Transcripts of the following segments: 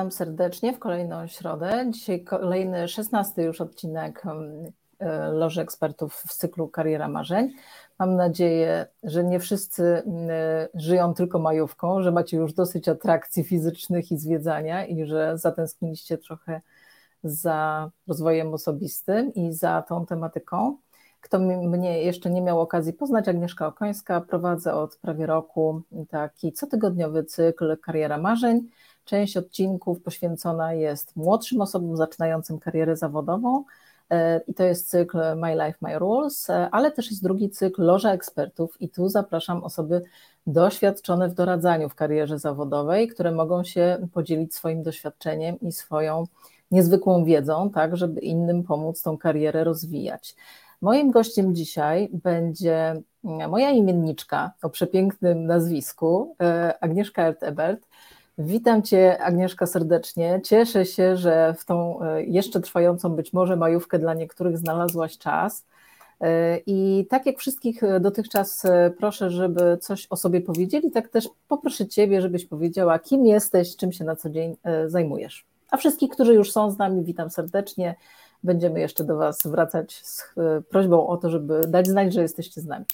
Witam serdecznie w kolejną środę. Dzisiaj kolejny, szesnasty już odcinek e, Loży Ekspertów w cyklu Kariera Marzeń. Mam nadzieję, że nie wszyscy żyją tylko majówką, że macie już dosyć atrakcji fizycznych i zwiedzania i że zatęskniliście trochę za rozwojem osobistym i za tą tematyką. Kto mnie jeszcze nie miał okazji poznać, Agnieszka Okońska, prowadzę od prawie roku taki cotygodniowy cykl Kariera Marzeń. Część odcinków poświęcona jest młodszym osobom zaczynającym karierę zawodową e, i to jest cykl My Life, My Rules, e, ale też jest drugi cykl Loża Ekspertów i tu zapraszam osoby doświadczone w doradzaniu w karierze zawodowej, które mogą się podzielić swoim doświadczeniem i swoją niezwykłą wiedzą, tak, żeby innym pomóc tą karierę rozwijać. Moim gościem dzisiaj będzie moja imienniczka o przepięknym nazwisku, e, Agnieszka Ert-Ebert. Witam Cię, Agnieszka, serdecznie. Cieszę się, że w tą e, jeszcze trwającą być może majówkę dla niektórych znalazłaś czas. E, I tak jak wszystkich dotychczas proszę, żeby coś o sobie powiedzieli, tak też poproszę Ciebie, żebyś powiedziała, kim jesteś, czym się na co dzień zajmujesz. A wszystkich, którzy już są z nami, witam serdecznie. Będziemy jeszcze do Was wracać z e, prośbą o to, żeby dać znać, że jesteście z nami.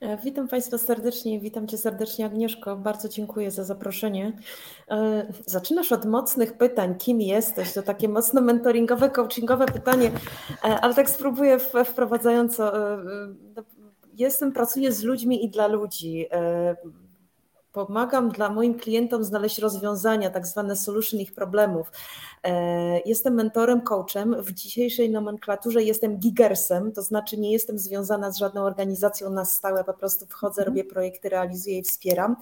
E, witam Państwa serdecznie, witam Cię serdecznie Agnieszko, bardzo dziękuję za zaproszenie. E, zaczynasz od mocnych pytań, kim jesteś, to takie mocno mentoringowe, coachingowe pytanie, ale tak spróbuję wprowadzająco. Jestem, pracuję z ludźmi i dla ludzi pomagam dla moim klientom znaleźć rozwiązania, tak zwane solution ich problemów. E, jestem mentorem, coachem. W dzisiejszej nomenklaturze jestem gigersem, to znaczy nie jestem związana z żadną organizacją na stałe, po prostu wchodzę, mhm. robię projekty, realizuję i wspieram.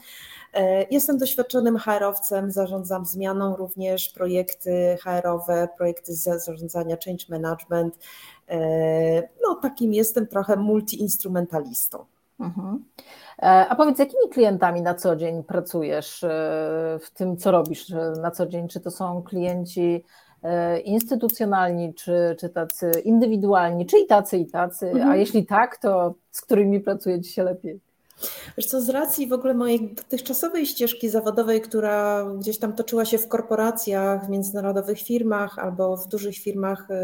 E, jestem doświadczonym HR-owcem, zarządzam zmianą również projekty HR-owe, projekty zarządzania change management. E, no takim jestem trochę multiinstrumentalistą. Mhm. E, a powiedz, jakimi klientami na co dzień pracujesz e, w tym, co robisz e, na co dzień? Czy to są klienci instytucjonalni, czy, czy tacy indywidualni, czy i tacy, i tacy? Mhm. A jeśli tak, to z którymi pracujecie się lepiej? Wiesz co, z racji w ogóle mojej dotychczasowej ścieżki zawodowej, która gdzieś tam toczyła się w korporacjach, w międzynarodowych firmach albo w dużych firmach y,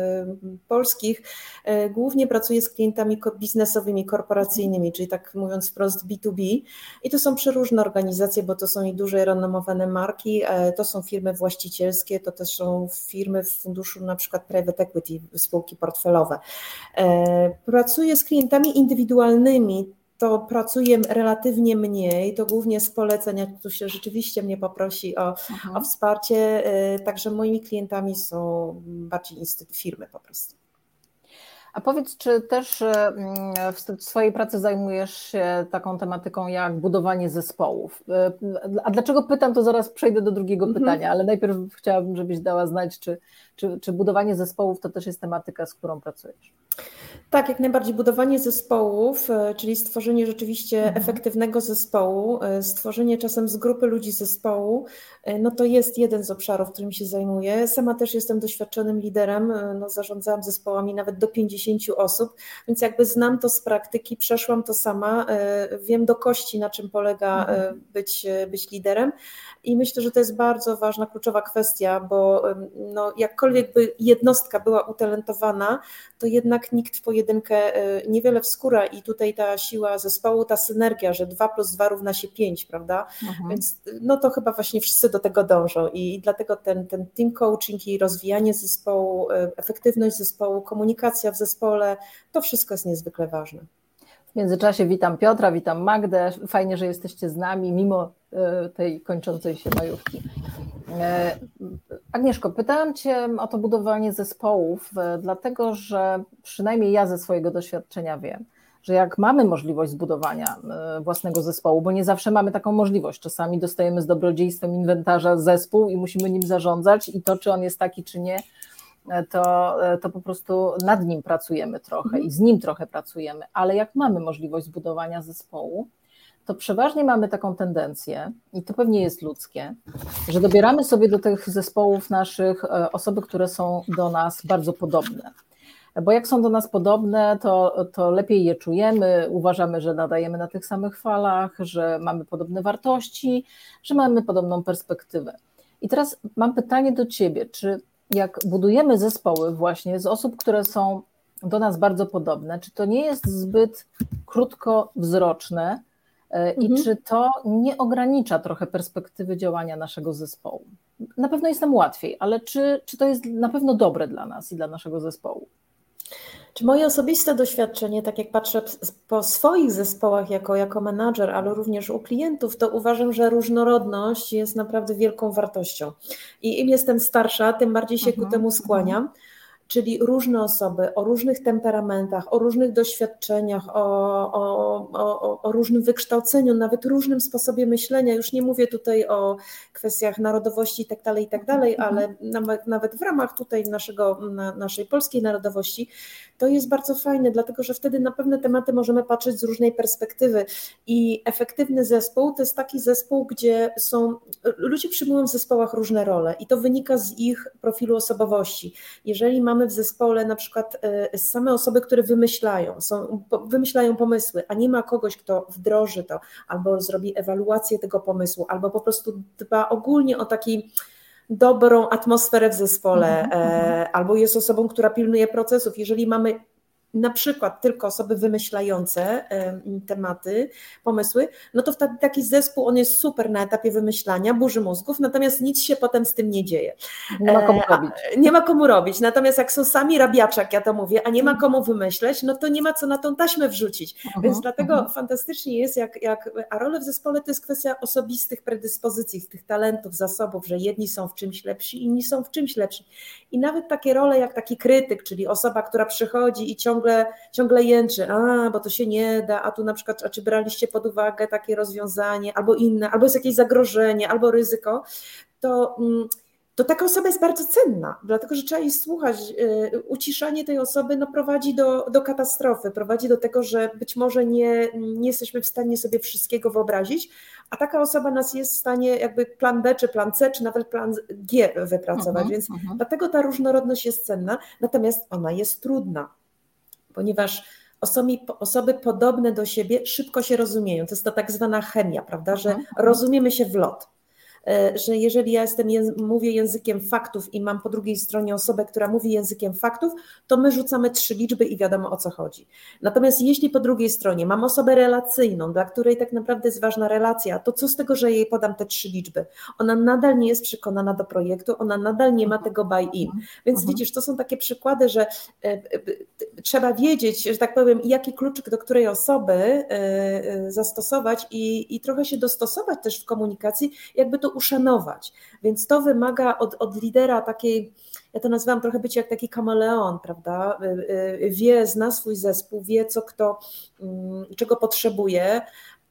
polskich, y, głównie pracuję z klientami biznesowymi, korporacyjnymi, czyli tak mówiąc wprost B2B. I to są przeróżne organizacje, bo to są i duże, renomowane marki, e, to są firmy właścicielskie, to też są firmy w funduszu na przykład private equity, spółki portfelowe. E, pracuję z klientami indywidualnymi, to pracuję relatywnie mniej, to głównie z polecenia, ktoś się rzeczywiście mnie poprosi o, o wsparcie, y, także moimi klientami są bardziej firmy po prostu. A powiedz, czy też mm, w swojej pracy zajmujesz się taką tematyką jak budowanie zespołów? Y, a dlaczego pytam, to zaraz przejdę do drugiego mhm. pytania, ale najpierw chciałabym, żebyś dała znać, czy, czy, czy budowanie zespołów to też jest tematyka, z którą pracujesz? Tak, jak najbardziej budowanie zespołów, e, czyli stworzenie rzeczywiście mhm. efektywnego zespołu, e, stworzenie czasem z grupy ludzi zespołu, e, no to jest jeden z obszarów, którym się zajmuję. Sama też jestem doświadczonym liderem, no zarządzałam zespołami nawet do 50 osób, więc jakby znam to z praktyki, przeszłam to sama, wiem do kości, na czym polega mhm. być, być liderem i myślę, że to jest bardzo ważna, kluczowa kwestia, bo no, jakkolwiek by jednostka była utalentowana, to jednak nikt w pojedynkę e, niewiele wskóra i tutaj ta siła zespołu, ta synergia, że 2 plus 2 równa się 5, prawda? Mhm. Więc no to chyba właśnie wszyscy do tego dążą i dlatego ten, ten team coaching i rozwijanie zespołu, e, efektywność zespołu, komunikacja w zespole, to wszystko jest niezwykle ważne. W międzyczasie witam Piotra, witam Magdę. Fajnie, że jesteście z nami, mimo e, tej kończącej się majówki. E, Agnieszko, pytałam Cię o to budowanie zespołów, e, dlatego że przynajmniej ja ze swojego doświadczenia wiem, że jak mamy możliwość zbudowania własnego zespołu, bo nie zawsze mamy taką możliwość, czasami dostajemy z dobrodziejstwem inwentarza zespół i musimy nim zarządzać i to, czy on jest taki, czy nie, to, to po prostu nad nim pracujemy trochę i z nim trochę pracujemy, ale jak mamy możliwość zbudowania zespołu, to przeważnie mamy taką tendencję, i to pewnie jest ludzkie, że dobieramy sobie do tych zespołów naszych e, osoby, które są do nas bardzo podobne. Bo jak są do nas podobne, to, to lepiej je czujemy, uważamy, że nadajemy na tych samych falach, że mamy podobne wartości, że mamy podobną perspektywę. I teraz mam pytanie do Ciebie, czy jak budujemy zespoły właśnie z osób, które są do nas bardzo podobne, czy to nie jest zbyt krótkowzroczne e, i mhm. czy to nie ogranicza trochę perspektywy działania naszego zespołu? Na pewno jest nam łatwiej, ale czy, czy to jest na pewno dobre dla nas i dla naszego zespołu? Czy moje osobiste doświadczenie, tak jak patrzę po swoich zespołach jako, jako menadżer, ale również u klientów, to uważam, że różnorodność jest naprawdę wielką wartością. I im jestem starsza, tym bardziej się ku mhm, temu mhm. skłaniam czyli różne osoby o różnych temperamentach, o różnych doświadczeniach, o, o, o, o, różnym wykształceniu, nawet różnym sposobie myślenia. Już nie mówię tutaj o kwestiach narodowości i tak dalej, i tak dalej, mhm. ale nawet, nawet w ramach tutaj naszego, naszej polskiej narodowości, to jest bardzo fajne, dlatego że wtedy na pewne tematy możemy patrzeć z różnej perspektywy. I efektywny zespół to jest taki zespół, gdzie są ludzie przyjmują w zespołach różne role i to wynika z ich profilu osobowości. Jeżeli mamy w zespole na przykład e, same osoby, które wymyślają, są, wymyślają pomysły, a nie ma kogoś, kto wdroży to, albo zrobi ewaluację tego pomysłu, albo po prostu dba ogólnie o taki dobrą atmosferę w zespole, mhm, e, albo jest osobą, która pilnuje procesów. Jeżeli mamy na przykład tylko osoby wymyślające tematy, pomysły, no to wtedy taki zespół, on jest super na etapie wymyślania, burzy mózgów, natomiast nic się potem z tym nie dzieje. Nie ma komu e, robić. Nie ma komu robić, natomiast jak są sami rabiacze, jak ja to mówię, a nie ma komu wymyśleć, no to nie ma co na tą taśmę wrzucić. -huh, Więc dlatego -huh. fantastycznie jest, jak, jak, a role w zespole to jest kwestia osobistych predyspozycji, tych talentów, zasobów, że jedni są w czymś lepsi, inni są w czymś lepsi. I nawet takie role jak taki krytyk, czyli osoba, która przychodzi i ciągle ciągle, ciągle jęczy, a bo to się nie da, a tu na przykład, a czy braliście pod uwagę takie rozwiązanie, albo inne, albo jest jakieś zagrożenie, albo ryzyko, to mm, to taka osoba jest bardzo cenna, dlatego że trzeba jej słuchać. Y, uciszanie tej osoby no, prowadzi do, do katastrofy, prowadzi do tego, że być może nie, nie jesteśmy w stanie sobie wszystkiego wyobrazić, a taka osoba nas jest w stanie jakby plan B, czy plan C, czy nawet plan G wypracować, uh mhm, -huh, więc uh mhm. -huh. dlatego ta różnorodność jest cenna, natomiast ona jest trudna ponieważ osoby, osoby podobne do siebie szybko się rozumieją. To jest to tak zwana chemia, prawda, że mhm. rozumiemy się w lot. E, że jeżeli ja jestem, mówię językiem faktów i mam po drugiej stronie osobę, która mówi językiem faktów, to my rzucamy trzy liczby i wiadomo o co chodzi. Natomiast jeśli po drugiej stronie mam osobę relacyjną, dla której tak naprawdę jest ważna relacja, to co z tego, że jej podam te trzy liczby? Ona nadal nie jest przekonana do projektu, ona nadal nie ma mhm. tego buy-in. Więc mhm. widzisz, to są takie przykłady, że e, e, trzeba wiedzieć, że tak powiem, jaki kluczyk do której osoby zastosować i, i trochę się dostosować też w komunikacji, jakby to uszanować. Więc to wymaga od, od lidera takiej, ja to nazywam trochę być jak taki kameleon, prawda? Y, y, wie, zna swój zespół, wie, co kto, mm, czego potrzebuje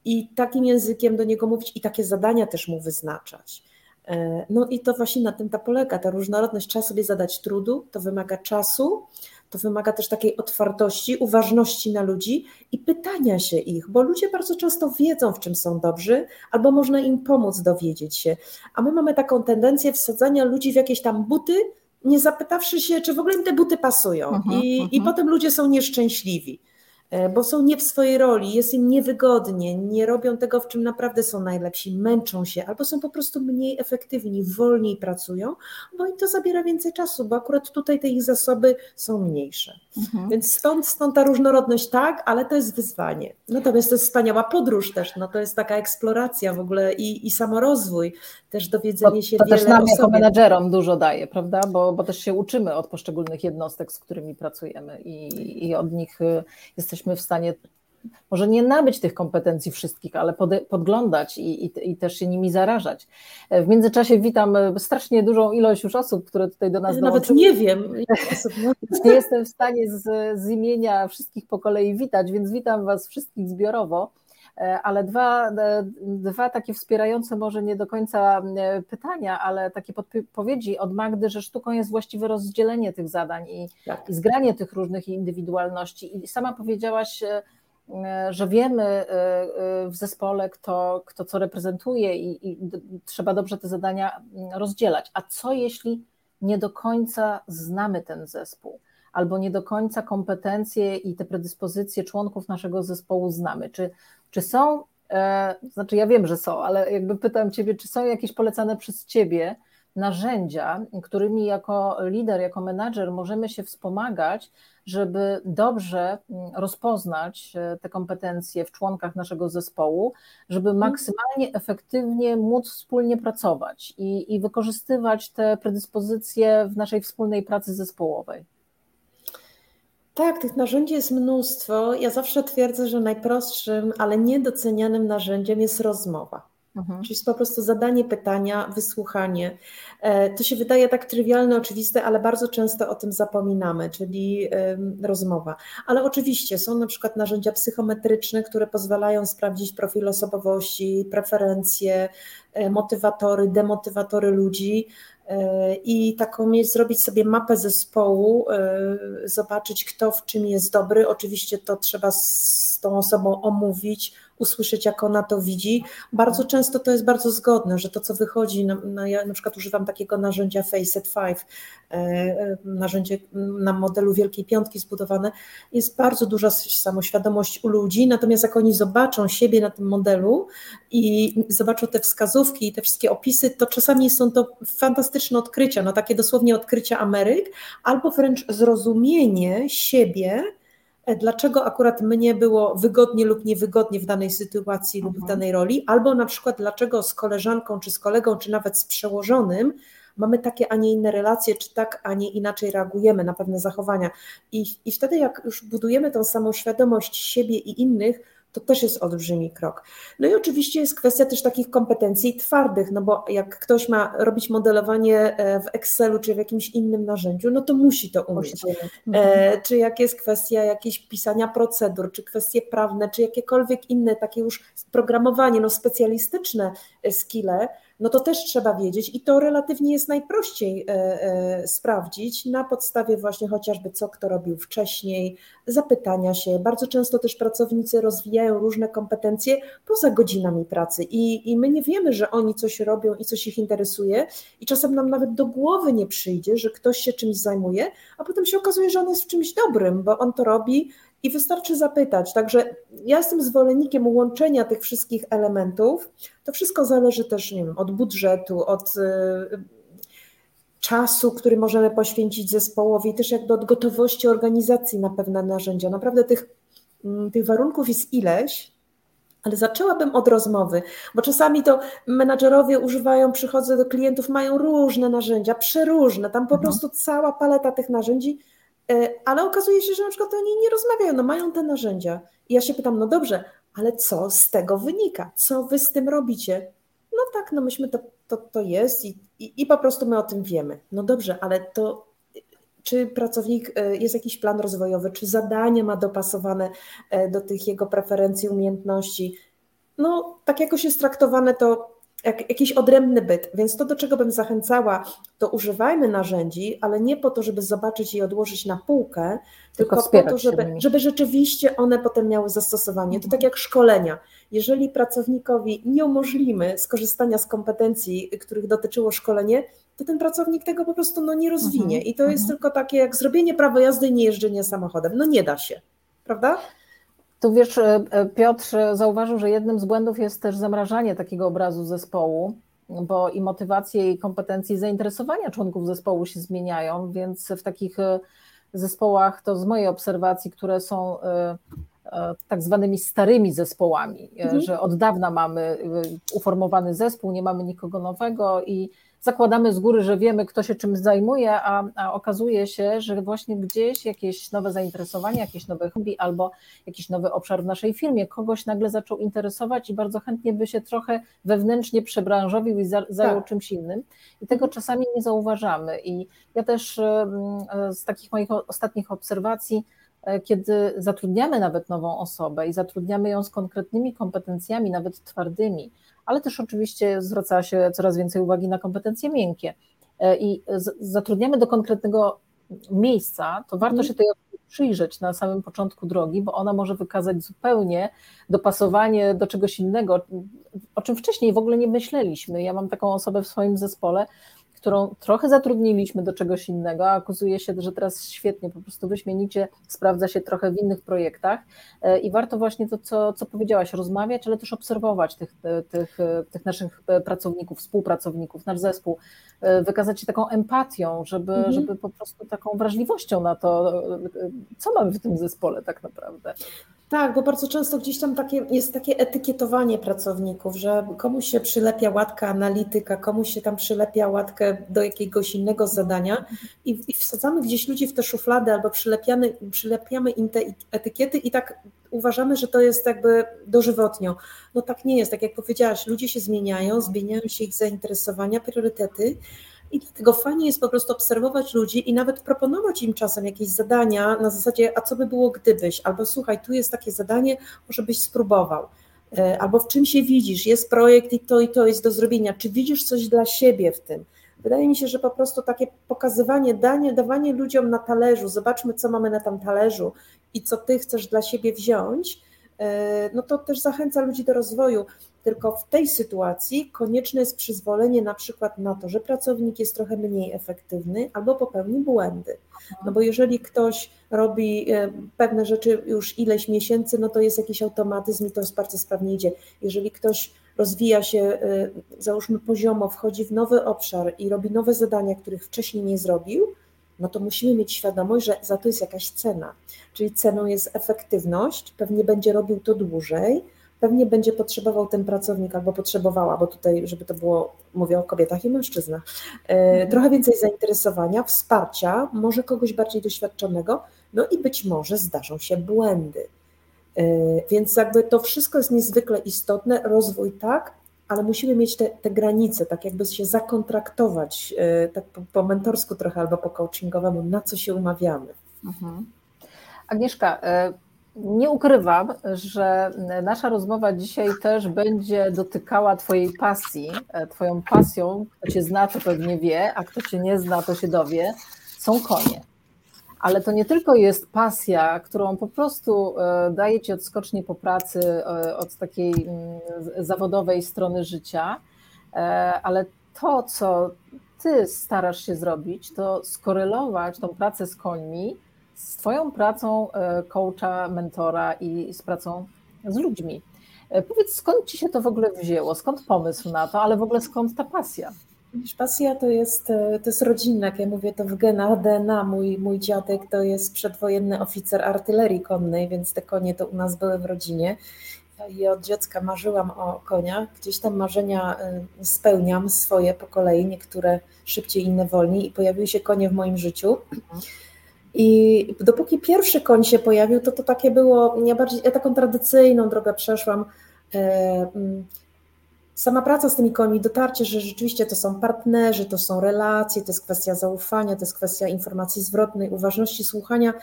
i takim językiem do niego mówić i takie zadania też mu wyznaczać. E, no i to właśnie na tym ta polega, ta różnorodność. Trzeba sobie zadać trudu, to wymaga czasu, to wymaga też takiej otwartości, uważności na ludzi i pytania się ich, bo ludzie bardzo często wiedzą, w czym są dobrzy, albo można im pomóc dowiedzieć się. A my mamy taką tendencję wsadzania ludzi w jakieś tam buty, nie zapytawszy się, czy w ogóle im te buty pasują. Uh -huh, I, uh -huh. I mhm. potem ludzie są nieszczęśliwi. E, bo są nie w swojej roli, jest im niewygodnie, nie robią tego, w czym naprawdę są najlepsi, męczą się, albo są po prostu mniej efektywni, wolniej pracują, bo im to zabiera więcej czasu, bo akurat tutaj te ich zasoby są mniejsze. Mhm. Więc stąd, stąd ta różnorodność tak, ale to jest wyzwanie. Natomiast to jest wspaniała podróż też, no to jest taka eksploracja w ogóle i, i samorozwój, też dowiedzenie się to wiele też nam jako menadżerom dużo daje, prawda, bo, bo też się uczymy od poszczególnych jednostek, z którymi pracujemy i, i od nich y, jesteśmy jesteśmy w stanie może nie nabyć tych kompetencji wszystkich, ale pod, podglądać i, i, i, też się nimi zarażać. W międzyczasie witam strasznie dużą ilość już osób, które tutaj do nas ja Nawet nie wiem. Nie jestem w stanie z, z imienia wszystkich po kolei witać, więc witam Was wszystkich zbiorowo. E, ale dwa, e, dwa takie wspierające może nie do końca e, pytania, ale takie podpowiedzi od Magdy, że sztuką jest właściwe rozdzielenie tych zadań i, tak. i zgranie tych różnych indywidualności. I sama powiedziałaś, że wiemy w zespole, kto, kto co reprezentuje i, i trzeba dobrze te zadania rozdzielać. A co jeśli nie do końca znamy ten zespół? Albo nie do końca kompetencje i te predyspozycje członków naszego zespołu znamy. Czy, czy są, e, znaczy ja wiem, że są, ale jakby pytam Ciebie, czy są jakieś polecane przez Ciebie narzędzia, którymi jako lider, jako menadżer możemy się wspomagać, żeby dobrze mm, rozpoznać e, te kompetencje w członkach naszego zespołu, żeby mhm. maksymalnie efektywnie móc wspólnie pracować i, i wykorzystywać te predyspozycje w naszej wspólnej pracy zespołowej. Tak, tych narzędzi jest mnóstwo. Ja zawsze twierdzę, że najprostszym, ale niedocenianym narzędziem jest rozmowa. Mhm. Czyli jest po prostu zadanie pytania, wysłuchanie. E, to się wydaje tak trywialne, oczywiste, ale bardzo często o tym zapominamy, czyli rozmowa. Ale oczywiście są na przykład narzędzia psychometryczne, które pozwalają sprawdzić profil osobowości, preferencje, e, motywatory, demotywatory ludzi i taką zrobić sobie mapę zespołu, zobaczyć kto w czym jest dobry. Oczywiście to trzeba z tą osobą omówić, usłyszeć, jak ona to widzi. Bardzo często to jest bardzo zgodne, że to, co wychodzi, na, na, ja na przykład używam takiego narzędzia Facet 5, e, e, narzędzie na modelu Wielkiej Piątki zbudowane, jest bardzo duża samoświadomość u ludzi, natomiast jak oni zobaczą siebie na tym modelu i zobaczą te wskazówki i te wszystkie opisy, to czasami są to fantastyczne odkrycia, no takie dosłownie odkrycia Ameryk, albo wręcz zrozumienie siebie, dlaczego akurat mnie było wygodnie lub niewygodnie w danej sytuacji lub w mhm. danej roli, albo na przykład dlaczego z koleżanką, czy z kolegą, czy nawet z przełożonym mamy takie, a nie inne relacje, czy tak, a nie inaczej reagujemy na pewne zachowania. I, i wtedy, jak już budujemy tą samą świadomość siebie i innych, to też jest olbrzymi krok. No i oczywiście jest kwestia też takich kompetencji twardych, no bo jak ktoś ma robić modelowanie e, w Excelu czy w jakimś innym narzędziu, no to musi to umieć. E, czy jak jest kwestia jakieś pisania procedur, czy kwestie prawne, czy jakiekolwiek inne takie już programowanie, no specjalistyczne e, skille, no to też trzeba wiedzieć i to relatywnie jest najprościej e, e, sprawdzić na podstawie właśnie chociażby co kto robił wcześniej, zapytania się. Bardzo często też pracownicy rozwijają różne kompetencje poza godzinami pracy i, i my nie wiemy, że oni coś robią i coś ich interesuje i czasem nam nawet do głowy nie przyjdzie, że ktoś się czymś zajmuje, a potem się okazuje, że on jest w czymś dobrym, bo on to robi i wystarczy zapytać. Także ja jestem zwolennikiem łączenia tych wszystkich elementów. To wszystko zależy też nie wiem, od budżetu, od y, czasu, który możemy poświęcić zespołowi, też jakby od gotowości organizacji na pewne narzędzia. Naprawdę tych, mm, tych warunków jest ileś, ale zaczęłabym od rozmowy, bo czasami to menadżerowie używają, przychodzę do klientów, mają różne narzędzia, przeróżne, tam po mhm. prostu cała paleta tych narzędzi ale okazuje się, że na przykład oni nie rozmawiają, no mają te narzędzia. I ja się pytam, no dobrze, ale co z tego wynika? Co wy z tym robicie? No tak, no myśmy to, to, to jest i, i, i po prostu my o tym wiemy. No dobrze, ale to czy pracownik, e, jest jakiś plan rozwojowy, czy zadanie ma dopasowane e, do tych jego preferencji, umiejętności. No, tak jakoś jest traktowane to jak, jakiś odrębny byt. Więc to, do czego bym zachęcała, to używajmy narzędzi, ale nie po to, żeby zobaczyć i odłożyć na półkę, tylko, tylko po to, żeby, żeby rzeczywiście one potem miały zastosowanie. To tak jak szkolenia. Jeżeli pracownikowi nie umożliwimy skorzystania z kompetencji, których dotyczyło szkolenie, to ten pracownik tego po prostu no, nie rozwinie. Mhm. I to jest mhm. tylko takie jak zrobienie prawa jazdy i nie jeżdżenie samochodem. No nie da się, prawda? Tu wiesz, e, e, Piotr zauważył, że jednym z błędów jest też zamrażanie takiego obrazu zespołu, bo i motywacje, i kompetencje, i zainteresowania członków zespołu się zmieniają, więc w takich e, zespołach, to z mojej obserwacji, które są tak zwanymi starymi zespołami, mhm. że od dawna mamy uformowany zespół, nie mamy nikogo nowego i zakładamy z góry, że wiemy, kto się czym zajmuje, a, a okazuje się, że właśnie gdzieś jakieś nowe zainteresowanie, jakieś nowe hobby albo jakiś nowy obszar w naszej firmie kogoś nagle zaczął interesować i bardzo chętnie by się trochę wewnętrznie przebranżowił i za, zajął tak. czymś innym. I tego czasami nie zauważamy. I ja też z takich moich ostatnich obserwacji, e, kiedy zatrudniamy nawet nową osobę i zatrudniamy ją z konkretnymi kompetencjami, nawet twardymi, ale też oczywiście zwraca się coraz więcej uwagi na kompetencje miękkie. E, I zatrudniamy do konkretnego miejsca, to warto mhm. się tej przyjrzeć na samym początku drogi, bo ona może wykazać zupełnie dopasowanie do czegoś innego, o czym wcześniej w ogóle nie myśleliśmy. Ja mam taką osobę w swoim zespole, którą trochę zatrudniliśmy do czegoś innego, a okazuje się, że teraz świetnie, po prostu wyśmienicie sprawdza się trochę w innych projektach e, i warto właśnie to, co, co powiedziałaś, rozmawiać, ale też obserwować tych, tych, tych naszych pracowników, współpracowników, nasz zespół, e, wykazać się taką empatią, żeby, mhm. żeby po prostu taką wrażliwością na to, co mamy w tym zespole tak naprawdę. Tak, bo bardzo często gdzieś tam takie, jest takie etykietowanie pracowników, że komuś się przylepia łatka analityka, komuś się tam przylepia łatkę do jakiegoś innego zadania i, i wsadzamy gdzieś ludzi w te szuflady albo przylepiamy, przylepiamy im te etykiety i tak uważamy, że to jest jakby dożywotnio. No tak nie jest, tak jak powiedziałaś, ludzie się zmieniają, zmieniają się ich zainteresowania, priorytety i dlatego fajnie jest po prostu obserwować ludzi i nawet proponować im czasem jakieś zadania na zasadzie, a co by było gdybyś, albo słuchaj, tu jest takie zadanie, może byś spróbował. E, albo w czym się widzisz, jest projekt i to i to jest do zrobienia, czy widzisz coś dla siebie w tym? Wydaje mi się, że po prostu takie pokazywanie, danie, dawanie ludziom na talerzu, zobaczmy, co mamy na tam talerzu i co ty chcesz dla siebie wziąć, e, no to też zachęca ludzi do rozwoju. Tylko w tej sytuacji konieczne jest przyzwolenie na przykład na to, że pracownik jest trochę mniej efektywny albo popełni błędy. No bo jeżeli ktoś robi e, pewne rzeczy już ileś miesięcy, no to jest jakiś automatyzm i to bardzo sprawnie idzie. Jeżeli ktoś rozwija się, e, załóżmy poziomo, wchodzi w nowy obszar i robi nowe zadania, których wcześniej nie zrobił, no to musimy mieć świadomość, że za to jest jakaś cena. Czyli ceną jest efektywność, pewnie będzie robił to dłużej, pewnie będzie potrzebował ten pracownik albo potrzebowała, bo tutaj, żeby to było, mówię o kobietach i mężczyznach, e, mhm. trochę więcej zainteresowania, wsparcia, może kogoś bardziej doświadczonego, no i być może zdarzą się błędy. E, więc jakby to wszystko jest niezwykle istotne, rozwój tak, ale musimy mieć te, te granice, tak jakby się zakontraktować, e, tak po, po mentorsku trochę albo po coachingowemu, na co się umawiamy. Mhm. Agnieszka, nie ukrywam, że nasza rozmowa dzisiaj też będzie dotykała Twojej pasji. E, twoją pasją, kto Cię zna, to pewnie wie, a kto Cię nie zna, to się dowie, są konie. Ale to nie tylko jest pasja, którą po prostu e, daje Ci odskocznie po pracy e, od takiej mm, zawodowej strony życia, ale to, co Ty starasz się zrobić, to skorelować tą pracę z końmi z Twoją pracą e, coacha, mentora i z pracą z ludźmi. E, powiedz, skąd Ci się to w ogóle wzięło? Skąd pomysł na to, ale w ogóle skąd ta pasja? Wiesz, pasja to jest, e, to jest rodzinna, jak ja mówię to w genach DNA. Mój, mój dziadek to jest przedwojenny oficer artylerii konnej, więc te konie to u nas były w rodzinie. Ja od dziecka marzyłam o koniach. Gdzieś tam marzenia spełniam swoje po kolei, niektóre szybciej, inne wolniej i pojawiły się konie w moim życiu. I dopóki pierwszy koń się pojawił, to to takie było, ja bardziej ja taką tradycyjną drogę przeszłam. E, mm, sama praca z tymi końmi, dotarcie, że rzeczywiście to są partnerzy, to są relacje, to jest kwestia zaufania, to jest kwestia informacji zwrotnej, uważności słuchania.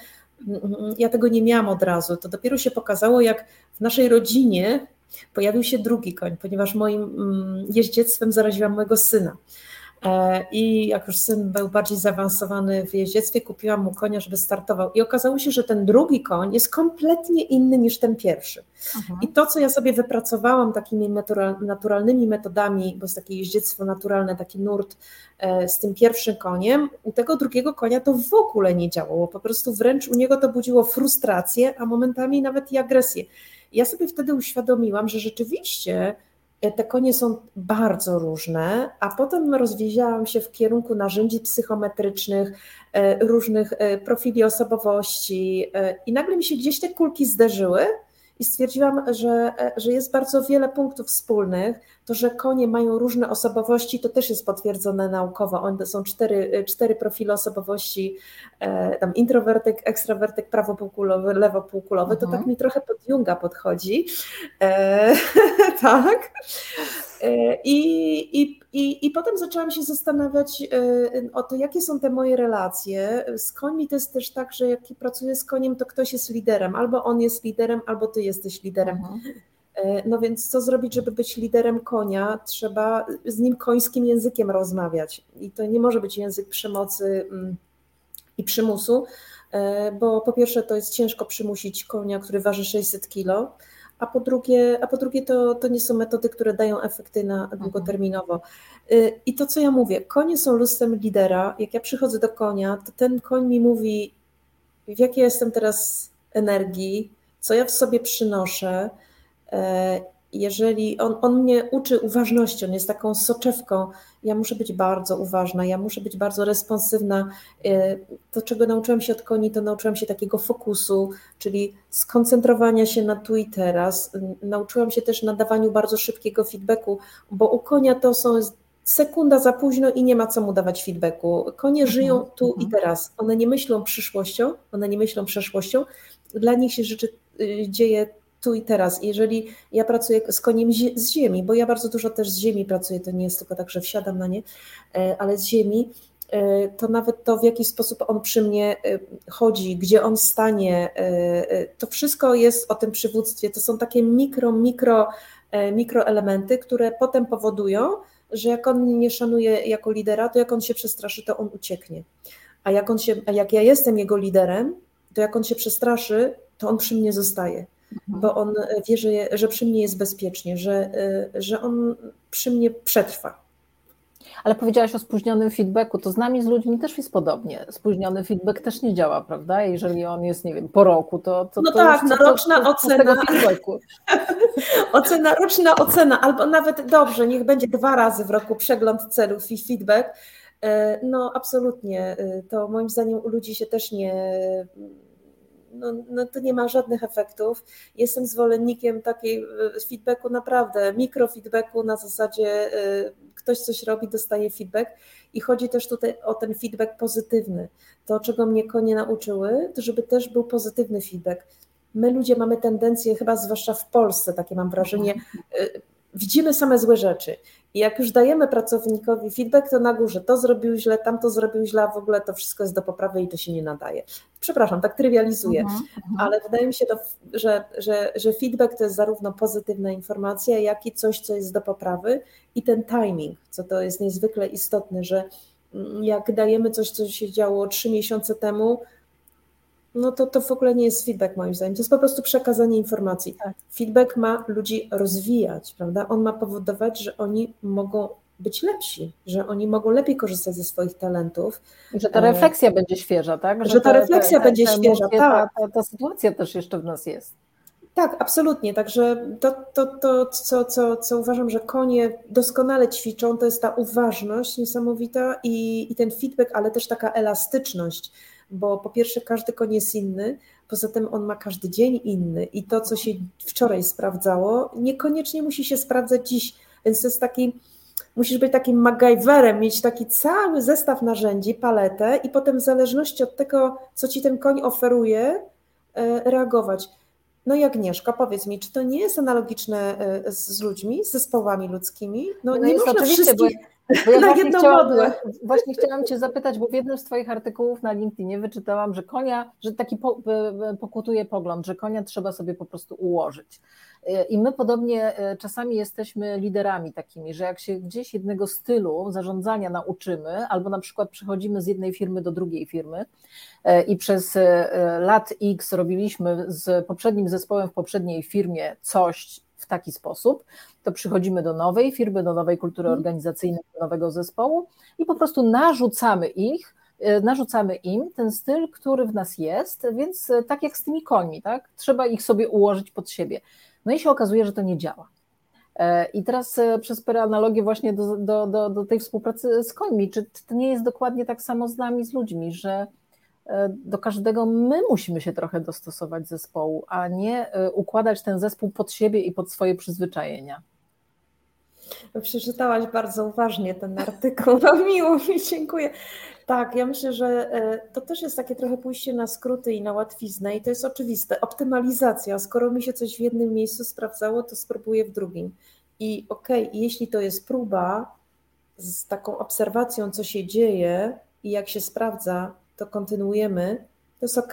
Mm, mm, ja tego nie miałam od razu. To dopiero się pokazało, jak w naszej rodzinie pojawił się drugi koń, ponieważ moim jeździectwem zaraziłam mojego syna. E, I jak już syn był bardziej zaawansowany w jeździectwie, kupiłam mu konia, żeby startował. I okazało się, że ten drugi koń jest kompletnie inny niż ten pierwszy. Aha. I to, co ja sobie wypracowałam takimi naturalnymi metodami, bo jest takie jeździectwo naturalne, taki nurt e, z tym pierwszym koniem, u tego drugiego konia to w ogóle nie działało. Po prostu wręcz u niego to budziło frustrację, a momentami nawet i agresję. Ja sobie wtedy uświadomiłam, że rzeczywiście te konie są bardzo różne, a potem rozwijałam się w kierunku narzędzi psychometrycznych, e, różnych e, profili osobowości i nagle mi się gdzieś te kulki zderzyły i stwierdziłam, że, że jest bardzo wiele punktów wspólnych. To, że konie mają różne osobowości, to też jest potwierdzone naukowo. One są cztery, cztery profile osobowości, tam introwertyk, ekstrawertyk, prawopółkulowy, lewopółkulowy. Mhm. To tak mi trochę pod Junga podchodzi. E, tak. E, I, i, i, I potem zaczęłam się zastanawiać e, o to, jakie są te moje relacje. Z końmi to jest też tak, że jak pracuję z koniem, to ktoś jest liderem. Albo on jest liderem, albo ty jesteś liderem. Mhm. E, no więc co zrobić, żeby być liderem konia? Trzeba z nim końskim językiem rozmawiać. I to nie może być język przemocy mm, i przymusu, bo po pierwsze to jest ciężko przymusić konia, który waży 600 kilo, a po drugie, a po drugie to, to nie są metody, które dają efekty na mhm. długoterminowo. Y, I to, co ja mówię, konie są lustrem lidera. Jak ja przychodzę do konia, to ten koń mi mówi, w jakiej jestem teraz energii, co ja w sobie przynoszę. E, jeżeli on, on mnie uczy uważności, on jest taką soczewką, ja muszę być bardzo uważna, ja muszę być bardzo responsywna. E, to, czego nauczyłam się od koni, to nauczyłam się takiego fokusu, czyli skoncentrowania się na tu i teraz. Nauczyłam się też nadawaniu bardzo szybkiego feedbacku, bo u konia to są sekunda za późno i nie ma co mu dawać feedbacku. Konie mhm, żyją tu i mhm. teraz. One nie myślą przyszłością, one nie myślą przeszłością. Dla nich się rzeczy y, dzieje tu i teraz. Jeżeli ja pracuję z koniem z ziemi, bo ja bardzo dużo też z ziemi pracuję, to nie jest tylko tak, że wsiadam na nie, e, ale z ziemi, e, to nawet to, w jaki sposób on przy mnie e, chodzi, gdzie on stanie, to wszystko jest o tym przywództwie. To są takie mikro, mikro, mikroelementy, które potem powodują, że jak on mnie nie szanuje jako lidera, to jak on się przestraszy, to on ucieknie. A jak, on się, a jak ja jestem jego liderem, to jak on się przestraszy, to on przy mnie zostaje. Mhm. Bo on wie, że, że przy mnie jest bezpiecznie, że, że on przy mnie przetrwa. Ale powiedziałaś o spóźnionym feedbacku, to z nami, z ludźmi też jest podobnie. Spóźniony feedback też nie działa, prawda? Jeżeli on jest, nie wiem, po roku, to. to no to tak, na roczna to, ocena. ocena, roczna ocena, albo nawet dobrze, niech będzie dwa razy w roku przegląd celów i feedback. E, no, absolutnie. E, to moim zdaniem u ludzi się też nie no, no to nie ma żadnych efektów. Jestem zwolennikiem takiej e, feedbacku naprawdę, mikrofeedbacku na zasadzie e, ktoś coś robi, dostaje feedback i chodzi też tutaj o ten feedback pozytywny. To, czego mnie konie nauczyły, to żeby też był pozytywny feedback. My ludzie mamy tendencję, chyba zwłaszcza w Polsce, takie mam wrażenie, e, widzimy same złe rzeczy. I jak już dajemy pracownikowi feedback, to na górze to zrobił źle, tam to zrobił źle, a w ogóle to wszystko jest do poprawy i to się nie nadaje. Przepraszam, tak trywializuję, uh -huh, uh -huh. ale wydaje mi się, to, że, że, że feedback to jest zarówno pozytywna informacja, jak i coś, co jest do poprawy i ten timing, co to jest niezwykle istotne, że mm, jak dajemy coś, co się działo trzy miesiące temu, no to to w ogóle nie jest feedback moim zdaniem, to jest po prostu przekazanie informacji. Tak. Feedback ma ludzi rozwijać, prawda? On ma powodować, że oni mogą być lepsi, że oni mogą lepiej korzystać ze swoich talentów. Że ta refleksja będzie świeża, tak? Że, że ta refleksja będzie świeża, tak. Ta, ta, ta sytuacja też jeszcze w nas jest. Tak, absolutnie. Także to, to, to co, co, co uważam, że konie doskonale ćwiczą, to jest ta uważność niesamowita i, i ten feedback, ale też taka elastyczność bo po pierwsze każdy koń jest inny, poza tym on ma każdy dzień inny i to, co się wczoraj sprawdzało, niekoniecznie musi się sprawdzać dziś, więc to jest taki, musisz być takim MacGyverem, mieć taki cały zestaw narzędzi, paletę i potem w zależności od tego, co ci ten koń oferuje, e, reagować. No i Agnieszka, powiedz mi, czy to nie jest analogiczne e, z ludźmi, z zespołami ludzkimi? No, no nie jest można wszystkich... Bo ja na jedną chciałam, Właśnie chciałam Cię zapytać, bo w jednym z Twoich artykułów na LinkedInie wyczytałam, że konia, że taki po, pokutuje pogląd, że konia trzeba sobie po prostu ułożyć. I my podobnie e, czasami jesteśmy liderami takimi, że jak się gdzieś jednego stylu zarządzania nauczymy, albo na przykład przechodzimy z jednej firmy do drugiej firmy e, i przez e, lat X robiliśmy z poprzednim zespołem w poprzedniej firmie coś, w taki sposób, to przychodzimy do nowej firmy, do nowej kultury mhm. organizacyjnej, do nowego zespołu i po prostu narzucamy ich, e, narzucamy im ten styl, który w nas jest, więc e, tak jak z tymi końmi, tak? Trzeba ich sobie ułożyć pod siebie. No i się okazuje, że to nie działa. E, I teraz przez analogię właśnie do, do, do, do tej współpracy z końmi, czy to nie jest dokładnie tak samo z nami, z ludźmi, że do każdego my musimy się trochę dostosować zespołu, a nie e, układać ten zespół pod siebie i pod swoje przyzwyczajenia. Przeczytałaś bardzo uważnie ten artykuł. No, miło mi, dziękuję. Tak, ja myślę, że e, to też jest takie trochę pójście na skróty i na łatwiznę i to jest oczywiste. Optymalizacja. Skoro mi się coś w jednym miejscu sprawdzało, to spróbuję w drugim. I okej, okay, jeśli to jest próba z taką obserwacją, co się dzieje i jak się sprawdza, to kontynuujemy, to jest ok.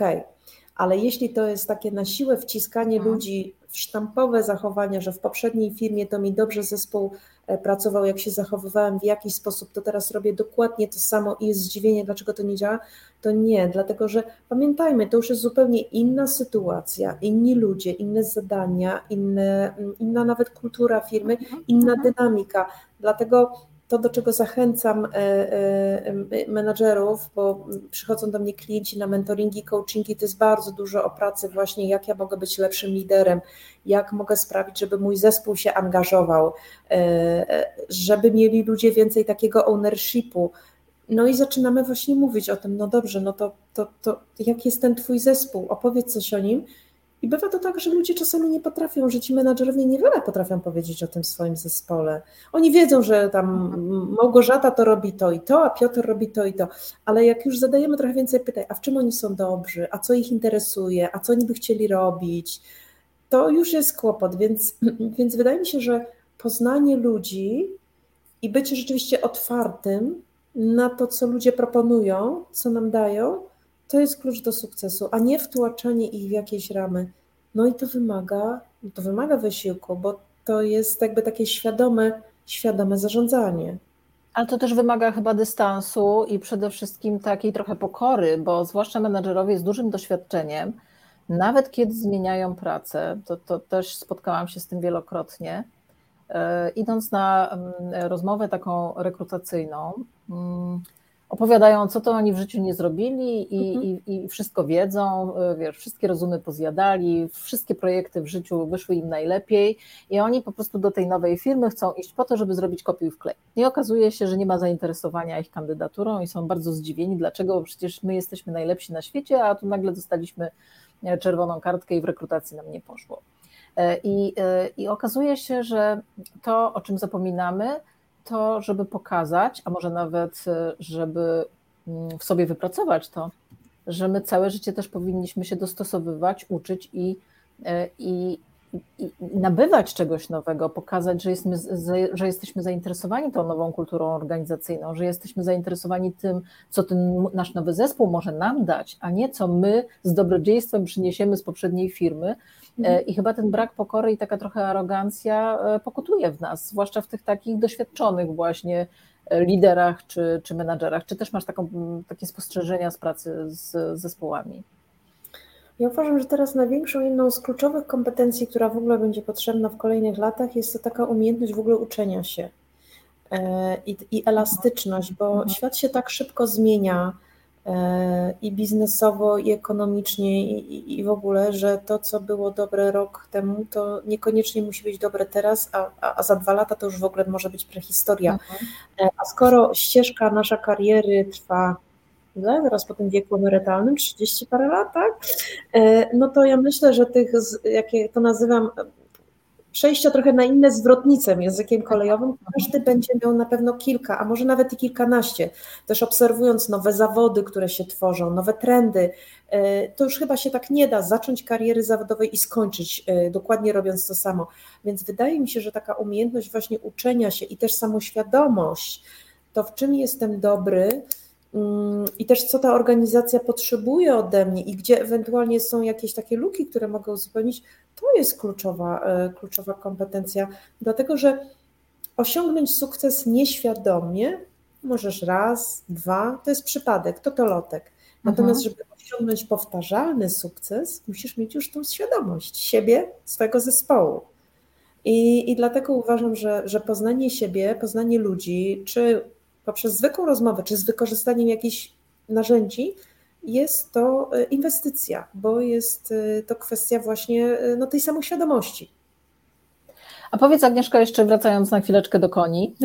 Ale jeśli to jest takie na siłę wciskanie mhm. ludzi w sztampowe zachowania, że w poprzedniej firmie to mi dobrze zespół e, pracował, jak się zachowywałem, w jakiś sposób, to teraz robię dokładnie to samo i jest zdziwienie, dlaczego to nie działa, to nie, dlatego że pamiętajmy, to już jest zupełnie inna sytuacja, inni ludzie, inne zadania, inne, inna nawet kultura firmy, inna dynamika. Dlatego to, do czego zachęcam e, e, menadżerów, bo przychodzą do mnie klienci na mentoringi, coachingi, to jest bardzo dużo o pracy właśnie, jak ja mogę być lepszym liderem, jak mogę sprawić, żeby mój zespół się angażował, e, żeby mieli ludzie więcej takiego ownershipu. No i zaczynamy właśnie mówić o tym, no dobrze, no to, to, to jak jest ten twój zespół, opowiedz coś o nim, i bywa to tak, że ludzie czasami nie potrafią, że ci menadżerowie niewiele potrafią powiedzieć o tym swoim zespole. Oni wiedzą, że tam Małgorzata to robi to i to, a Piotr robi to i to, ale jak już zadajemy trochę więcej pytań, a w czym oni są dobrzy, a co ich interesuje, a co oni by chcieli robić, to już jest kłopot, więc, więc wydaje mi się, że poznanie ludzi i bycie rzeczywiście otwartym na to, co ludzie proponują, co nam dają, to jest klucz do sukcesu, a nie wtłaczanie ich w jakieś ramy. No i to wymaga, to wymaga wysiłku, bo to jest jakby takie świadome, świadome zarządzanie. Ale to też wymaga chyba dystansu i przede wszystkim takiej trochę pokory, bo zwłaszcza menedżerowie z dużym doświadczeniem, nawet kiedy zmieniają pracę, to, to też spotkałam się z tym wielokrotnie, e, idąc na mm, rozmowę taką rekrutacyjną, mm, opowiadają, co to oni w życiu nie zrobili i, mhm. i, i, wszystko wiedzą, y, wiesz, wszystkie rozumy pozjadali, wszystkie projekty w życiu wyszły im najlepiej i oni po prostu do tej nowej firmy chcą iść po to, żeby zrobić kopiuj wklej. I okazuje się, że nie ma zainteresowania ich kandydaturą i są bardzo zdziwieni, dlaczego, bo przecież my jesteśmy najlepsi na świecie, a tu nagle dostaliśmy e, czerwoną kartkę i w rekrutacji nam nie poszło. E, I, e, I okazuje się, że to, o czym zapominamy, to, żeby pokazać, a może nawet, e, żeby mm, w sobie wypracować to, że my całe życie też powinniśmy się dostosowywać, uczyć i, i, i nabywać czegoś nowego, pokazać, że jesteśmy, że jesteśmy zainteresowani tą nową kulturą organizacyjną, że jesteśmy zainteresowani tym, co ten nasz nowy zespół może nam dać, a nie co my z dobrodziejstwem przyniesiemy z poprzedniej firmy, E, I chyba ten brak pokory i taka trochę arogancja e, pokutuje w nas, zwłaszcza w tych takich doświadczonych właśnie e, liderach czy, czy menadżerach. Czy też masz taką, takie spostrzeżenia z pracy z zespołami? Ja uważam, że teraz największą jedną z kluczowych kompetencji, która w ogóle będzie potrzebna w kolejnych latach, jest to taka umiejętność w ogóle uczenia się i, i elastyczność, bo mhm. świat się tak szybko zmienia i biznesowo, i ekonomicznie, i, i w ogóle, że to, co było dobre rok temu, to niekoniecznie musi być dobre teraz, a, a za dwa lata to już w ogóle może być prehistoria. Mhm. E, a skoro ścieżka nasza kariery trwa ile? Teraz po tym wieku emerytalnym, 30 parę lat, tak? E, no to ja myślę, że tych, jak to nazywam, przejścia trochę na inne zwrotnice językiem kolejowym, każdy będzie miał na pewno kilka, a może nawet i kilkanaście. Też obserwując nowe zawody, które się tworzą, nowe trendy, e, to już chyba się tak nie da zacząć kariery zawodowej i skończyć e, dokładnie robiąc to samo. Więc wydaje mi się, że taka umiejętność właśnie uczenia się i też samoświadomość, to w czym jestem dobry, i też co ta organizacja potrzebuje ode mnie i gdzie ewentualnie są jakieś takie luki, które mogę uzupełnić, to jest kluczowa, e, kluczowa kompetencja, dlatego że osiągnąć sukces nieświadomie możesz raz, dwa, to jest przypadek, to to lotek. Natomiast, mhm. żeby osiągnąć powtarzalny sukces, musisz mieć już tą świadomość siebie, swojego zespołu. I, i dlatego uważam, że, że poznanie siebie, poznanie ludzi, czy poprzez zwykłą rozmowę, czy z wykorzystaniem jakichś narzędzi, jest to e, inwestycja, bo jest e, to kwestia właśnie e, no, tej samoświadomości. A powiedz Agnieszka, jeszcze wracając na chwileczkę do koni,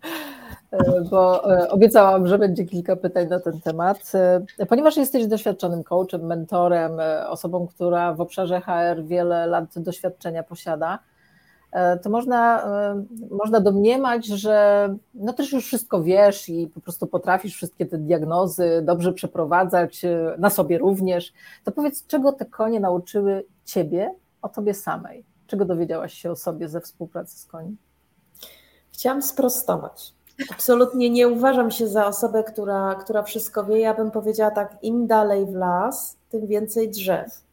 bo obiecałam, że będzie kilka pytań na ten temat. Ponieważ jesteś doświadczonym coachem, mentorem, osobą, która w obszarze HR wiele lat doświadczenia posiada, to można, e, można domniemać, że no też już wszystko wiesz i po prostu potrafisz wszystkie te diagnozy dobrze przeprowadzać, e, na sobie również. To powiedz, czego te konie nauczyły ciebie o tobie samej? Czego dowiedziałaś się o sobie ze współpracy z koni? Chciałam sprostować. Absolutnie nie uważam się za osobę, która, która wszystko wie. Ja bym powiedziała tak, im dalej w las, tym więcej drzew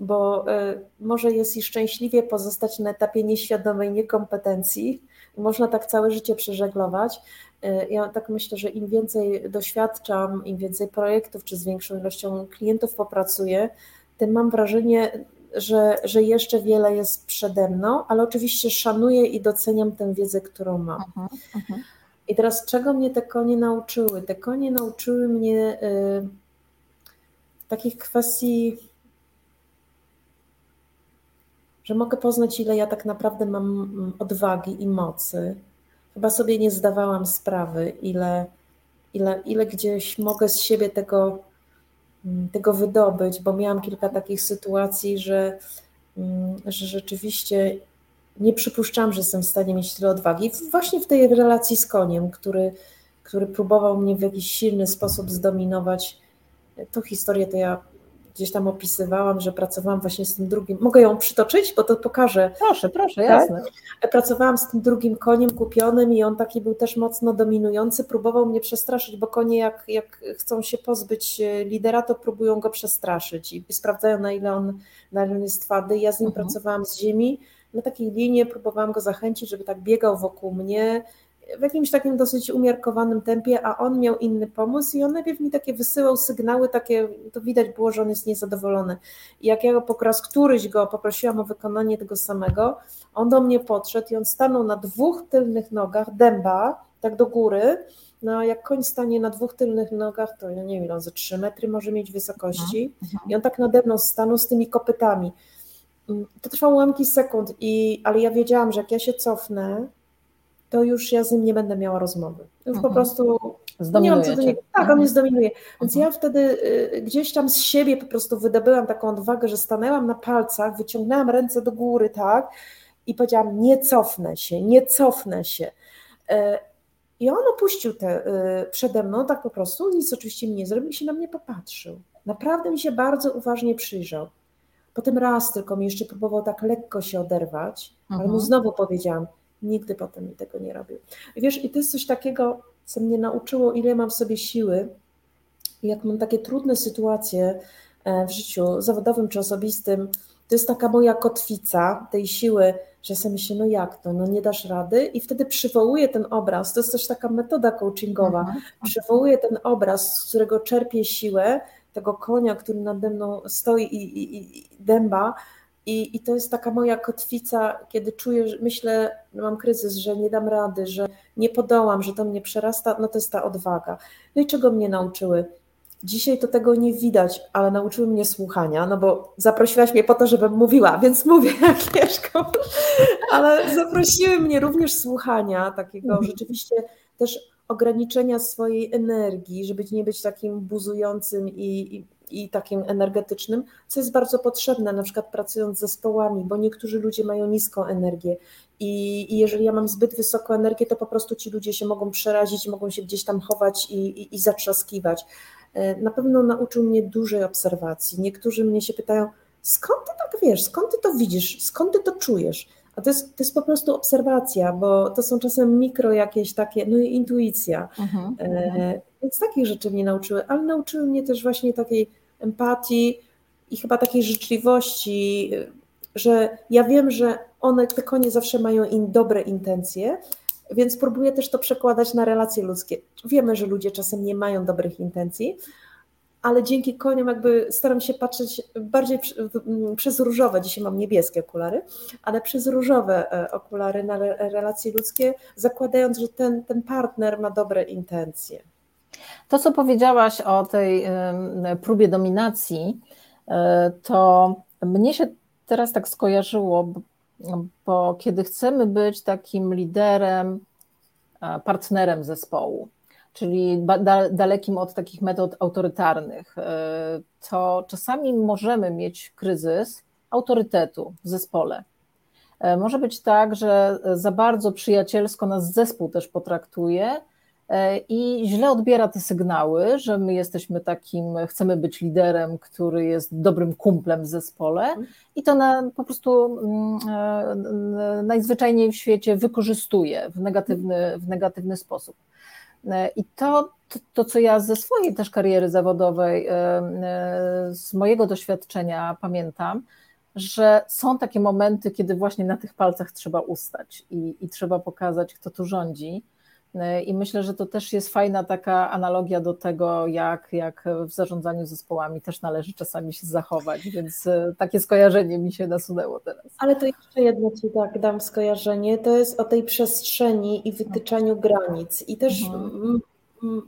bo y, może jest i szczęśliwie pozostać na etapie nieświadomej niekompetencji można tak całe życie przeżeglować. Ja tak myślę, że im więcej doświadczam, im więcej projektów, czy z większą ilością klientów popracuję, tym mam wrażenie, że, że jeszcze wiele jest przede mną, ale oczywiście szanuję i doceniam tę wiedzę, którą mam. Uh -huh. I teraz czego mnie te konie nauczyły? Te konie nauczyły mnie y, takich kwestii, że mogę poznać, ile ja tak naprawdę mam odwagi i mocy. Chyba sobie nie zdawałam sprawy, ile, ile, ile gdzieś mogę z siebie tego Mm, tego wydobyć, bo miałam kilka takich sytuacji, że, mm, że rzeczywiście nie przypuszczałam, że jestem w stanie mieć tyle odwagi. Właśnie w tej relacji z koniem, który, który próbował mnie w jakiś silny sposób zdominować. Tą historię to ja gdzieś tam opisywałam, że pracowałam właśnie z tym drugim. Mogę ją przytoczyć, bo to pokażę. Proszę, proszę, tak? jasne. Pracowałam z tym drugim koniem kupionym i on taki był też mocno dominujący. Próbował mnie przestraszyć, bo konie, jak, jak chcą się pozbyć e, lidera, to próbują go przestraszyć i sprawdzają, na ile on, na ile on jest twardy. Ja z nim mhm. pracowałam z ziemi na takiej linii, próbowałam go zachęcić, żeby tak biegał wokół mnie, w jakimś takim dosyć umiarkowanym tempie, a on miał inny pomysł i on najpierw mi takie wysyłał sygnały, takie, to widać było, że on jest niezadowolony. I jak ja go po raz któryś go poprosiłam o wykonanie tego samego, on do mnie podszedł i on stanął na dwóch tylnych nogach, dęba, tak do góry, no jak koń stanie na dwóch tylnych nogach, to ja nie wiem, on ze 3 metry może mieć wysokości mhm, mhm. i on tak nade mną stanął z tymi kopytami. Mm, to trwało ułamki sekund, i, ale ja wiedziałam, że jak ja się cofnę, to już ja z nim nie będę miała rozmowy. Już mhm. po prostu nie mam co do niego. Tak, mhm. on mnie zdominuje. Więc mhm. ja wtedy y, gdzieś tam z siebie po prostu wydobyłam taką odwagę, że stanęłam na palcach, wyciągnęłam ręce do góry, tak, i powiedziałam: Nie cofnę się, nie cofnę się. Y, I on opuścił te y, przede mną, tak po prostu, nic oczywiście mi nie zrobił i się na mnie popatrzył. Naprawdę mi się bardzo uważnie przyjrzał. Potem raz tylko mi jeszcze próbował tak lekko się oderwać, ale mu mhm. znowu powiedziałam: Nigdy potem mi tego nie robił. Wiesz, i to jest coś takiego, co mnie nauczyło, ile mam w sobie siły. I jak mam takie trudne sytuacje e, w życiu zawodowym czy osobistym, to jest taka moja kotwica tej siły, że sobie myślę, no jak to, no nie dasz rady i wtedy przywołuję ten obraz, to jest też taka metoda coachingowa, mhm. przywołuję ten obraz, z którego czerpię siłę, tego konia, który nade mną stoi i, i, i dęba, i, I to jest taka moja kotwica, kiedy czuję, że myślę, że mam kryzys, że nie dam rady, że nie podołam, że to mnie przerasta, no to jest ta odwaga. No i czego mnie nauczyły? Dzisiaj to tego nie widać, ale nauczyły mnie słuchania, no bo zaprosiłaś mnie po to, żebym mówiła, więc mówię Agnieszko, ale zaprosiły mnie również słuchania, takiego mhm. rzeczywiście też ograniczenia swojej energii, żeby nie być takim buzującym i, i i takim energetycznym, co jest bardzo potrzebne, na przykład pracując z zespołami, bo niektórzy ludzie mają niską energię i, i jeżeli ja mam zbyt wysoką energię, to po prostu ci ludzie się mogą przerazić, mogą się gdzieś tam chować i, i, i zatrzaskiwać. E, na pewno nauczył mnie dużej obserwacji. Niektórzy mnie się pytają, skąd ty tak wiesz, skąd ty to widzisz, skąd ty to czujesz? A to jest, to jest po prostu obserwacja, bo to są czasem mikro jakieś takie, no i intuicja. Uh-huh, uh-huh. Więc takich rzeczy mnie nauczyły, ale nauczyły mnie też właśnie takiej empatii i chyba takiej życzliwości, że ja wiem, że one, te konie zawsze mają dobre intencje, więc próbuję też to przekładać na relacje ludzkie. Wiemy, że ludzie czasem nie mają dobrych intencji, ale dzięki koniom jakby staram się patrzeć bardziej przez różowe, dzisiaj mam niebieskie okulary, ale przez różowe e, okulary na relacje ludzkie, zakładając, że ten, ten partner ma dobre intencje. To, co powiedziałaś o tej próbie dominacji, e, to mnie się teraz tak skojarzyło, bo kiedy chcemy być takim liderem, e, partnerem zespołu, czyli dalekim od takich metod autorytarnych, e, to czasami możemy mieć kryzys autorytetu w zespole. Może być tak, że za bardzo przyjacielsko nas zespół też potraktuje, E, i źle odbiera te sygnały, że my jesteśmy takim, chcemy być liderem, który jest dobrym kumplem w zespole i to na, po prostu mm, e, najzwyczajniej w świecie wykorzystuje w negatywny, w negatywny sposób. E, I to, to, to, co ja ze swojej też kariery zawodowej, z mojego doświadczenia pamiętam, że są takie momenty, kiedy właśnie na tych palcach trzeba ustać i, i trzeba pokazać, kto tu rządzi. I myślę, że to też jest fajna taka analogia do tego, jak, jak w zarządzaniu zespołami też należy czasami się zachować, więc e, takie skojarzenie mi się nasunęło teraz. Ale to jeszcze jedno Ci tak dam skojarzenie, to jest o tej przestrzeni i wytyczaniu granic. I też mhm.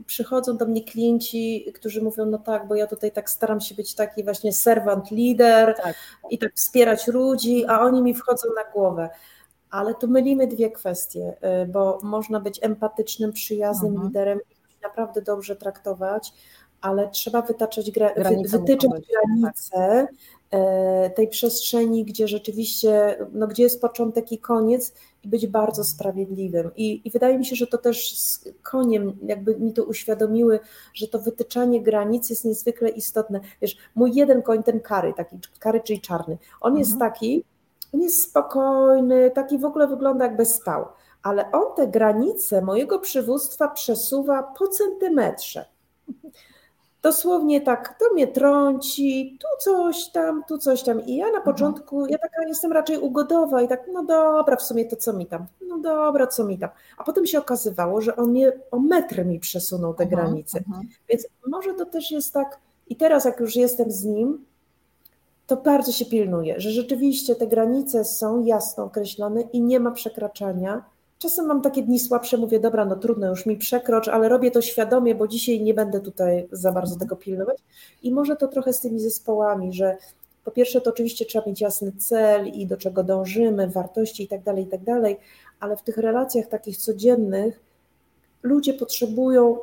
przychodzą do mnie klienci, którzy mówią, no tak, bo ja tutaj tak staram się być taki właśnie servant leader tak. i tak wspierać ludzi, a oni mi wchodzą na głowę. Ale tu mylimy dwie kwestie, y, bo można być empatycznym, przyjaznym mhm. liderem i naprawdę dobrze traktować, ale trzeba wytaczać gra, wytyczać granice tak. tej przestrzeni, gdzie rzeczywiście, no, gdzie jest początek i koniec i być bardzo sprawiedliwym. I, I, wydaje mi się, że to też z koniem jakby mi to uświadomiły, że to wytyczanie granic jest niezwykle istotne. Wiesz, mój jeden koń, ten kary, taki kary, czyli czarny, on mhm. jest taki, on jest spokojny, taki w ogóle wygląda jakby spał, ale on te granice mojego przywództwa przesuwa po centymetrze. Dosłownie tak, to mnie trąci, tu coś tam, tu coś tam. I ja na mhm. początku, ja taka jestem raczej ugodowa i tak, no dobra, w sumie to co mi tam, no dobra, co mi tam. A potem się okazywało, że on mnie o metr mi przesunął te mhm, granice. Mhm. Więc może to też jest tak, i teraz jak już jestem z nim, to bardzo się pilnuje, że rzeczywiście te granice są jasno określone i nie ma przekraczania. Czasem mam takie dni słabsze, mówię, dobra, no trudno, już mi przekrocz, ale robię to świadomie, bo dzisiaj nie będę tutaj za bardzo tego pilnować. I może to trochę z tymi zespołami, że po pierwsze to oczywiście trzeba mieć jasny cel i do czego dążymy, wartości i tak dalej, i tak dalej, ale w tych relacjach takich codziennych ludzie potrzebują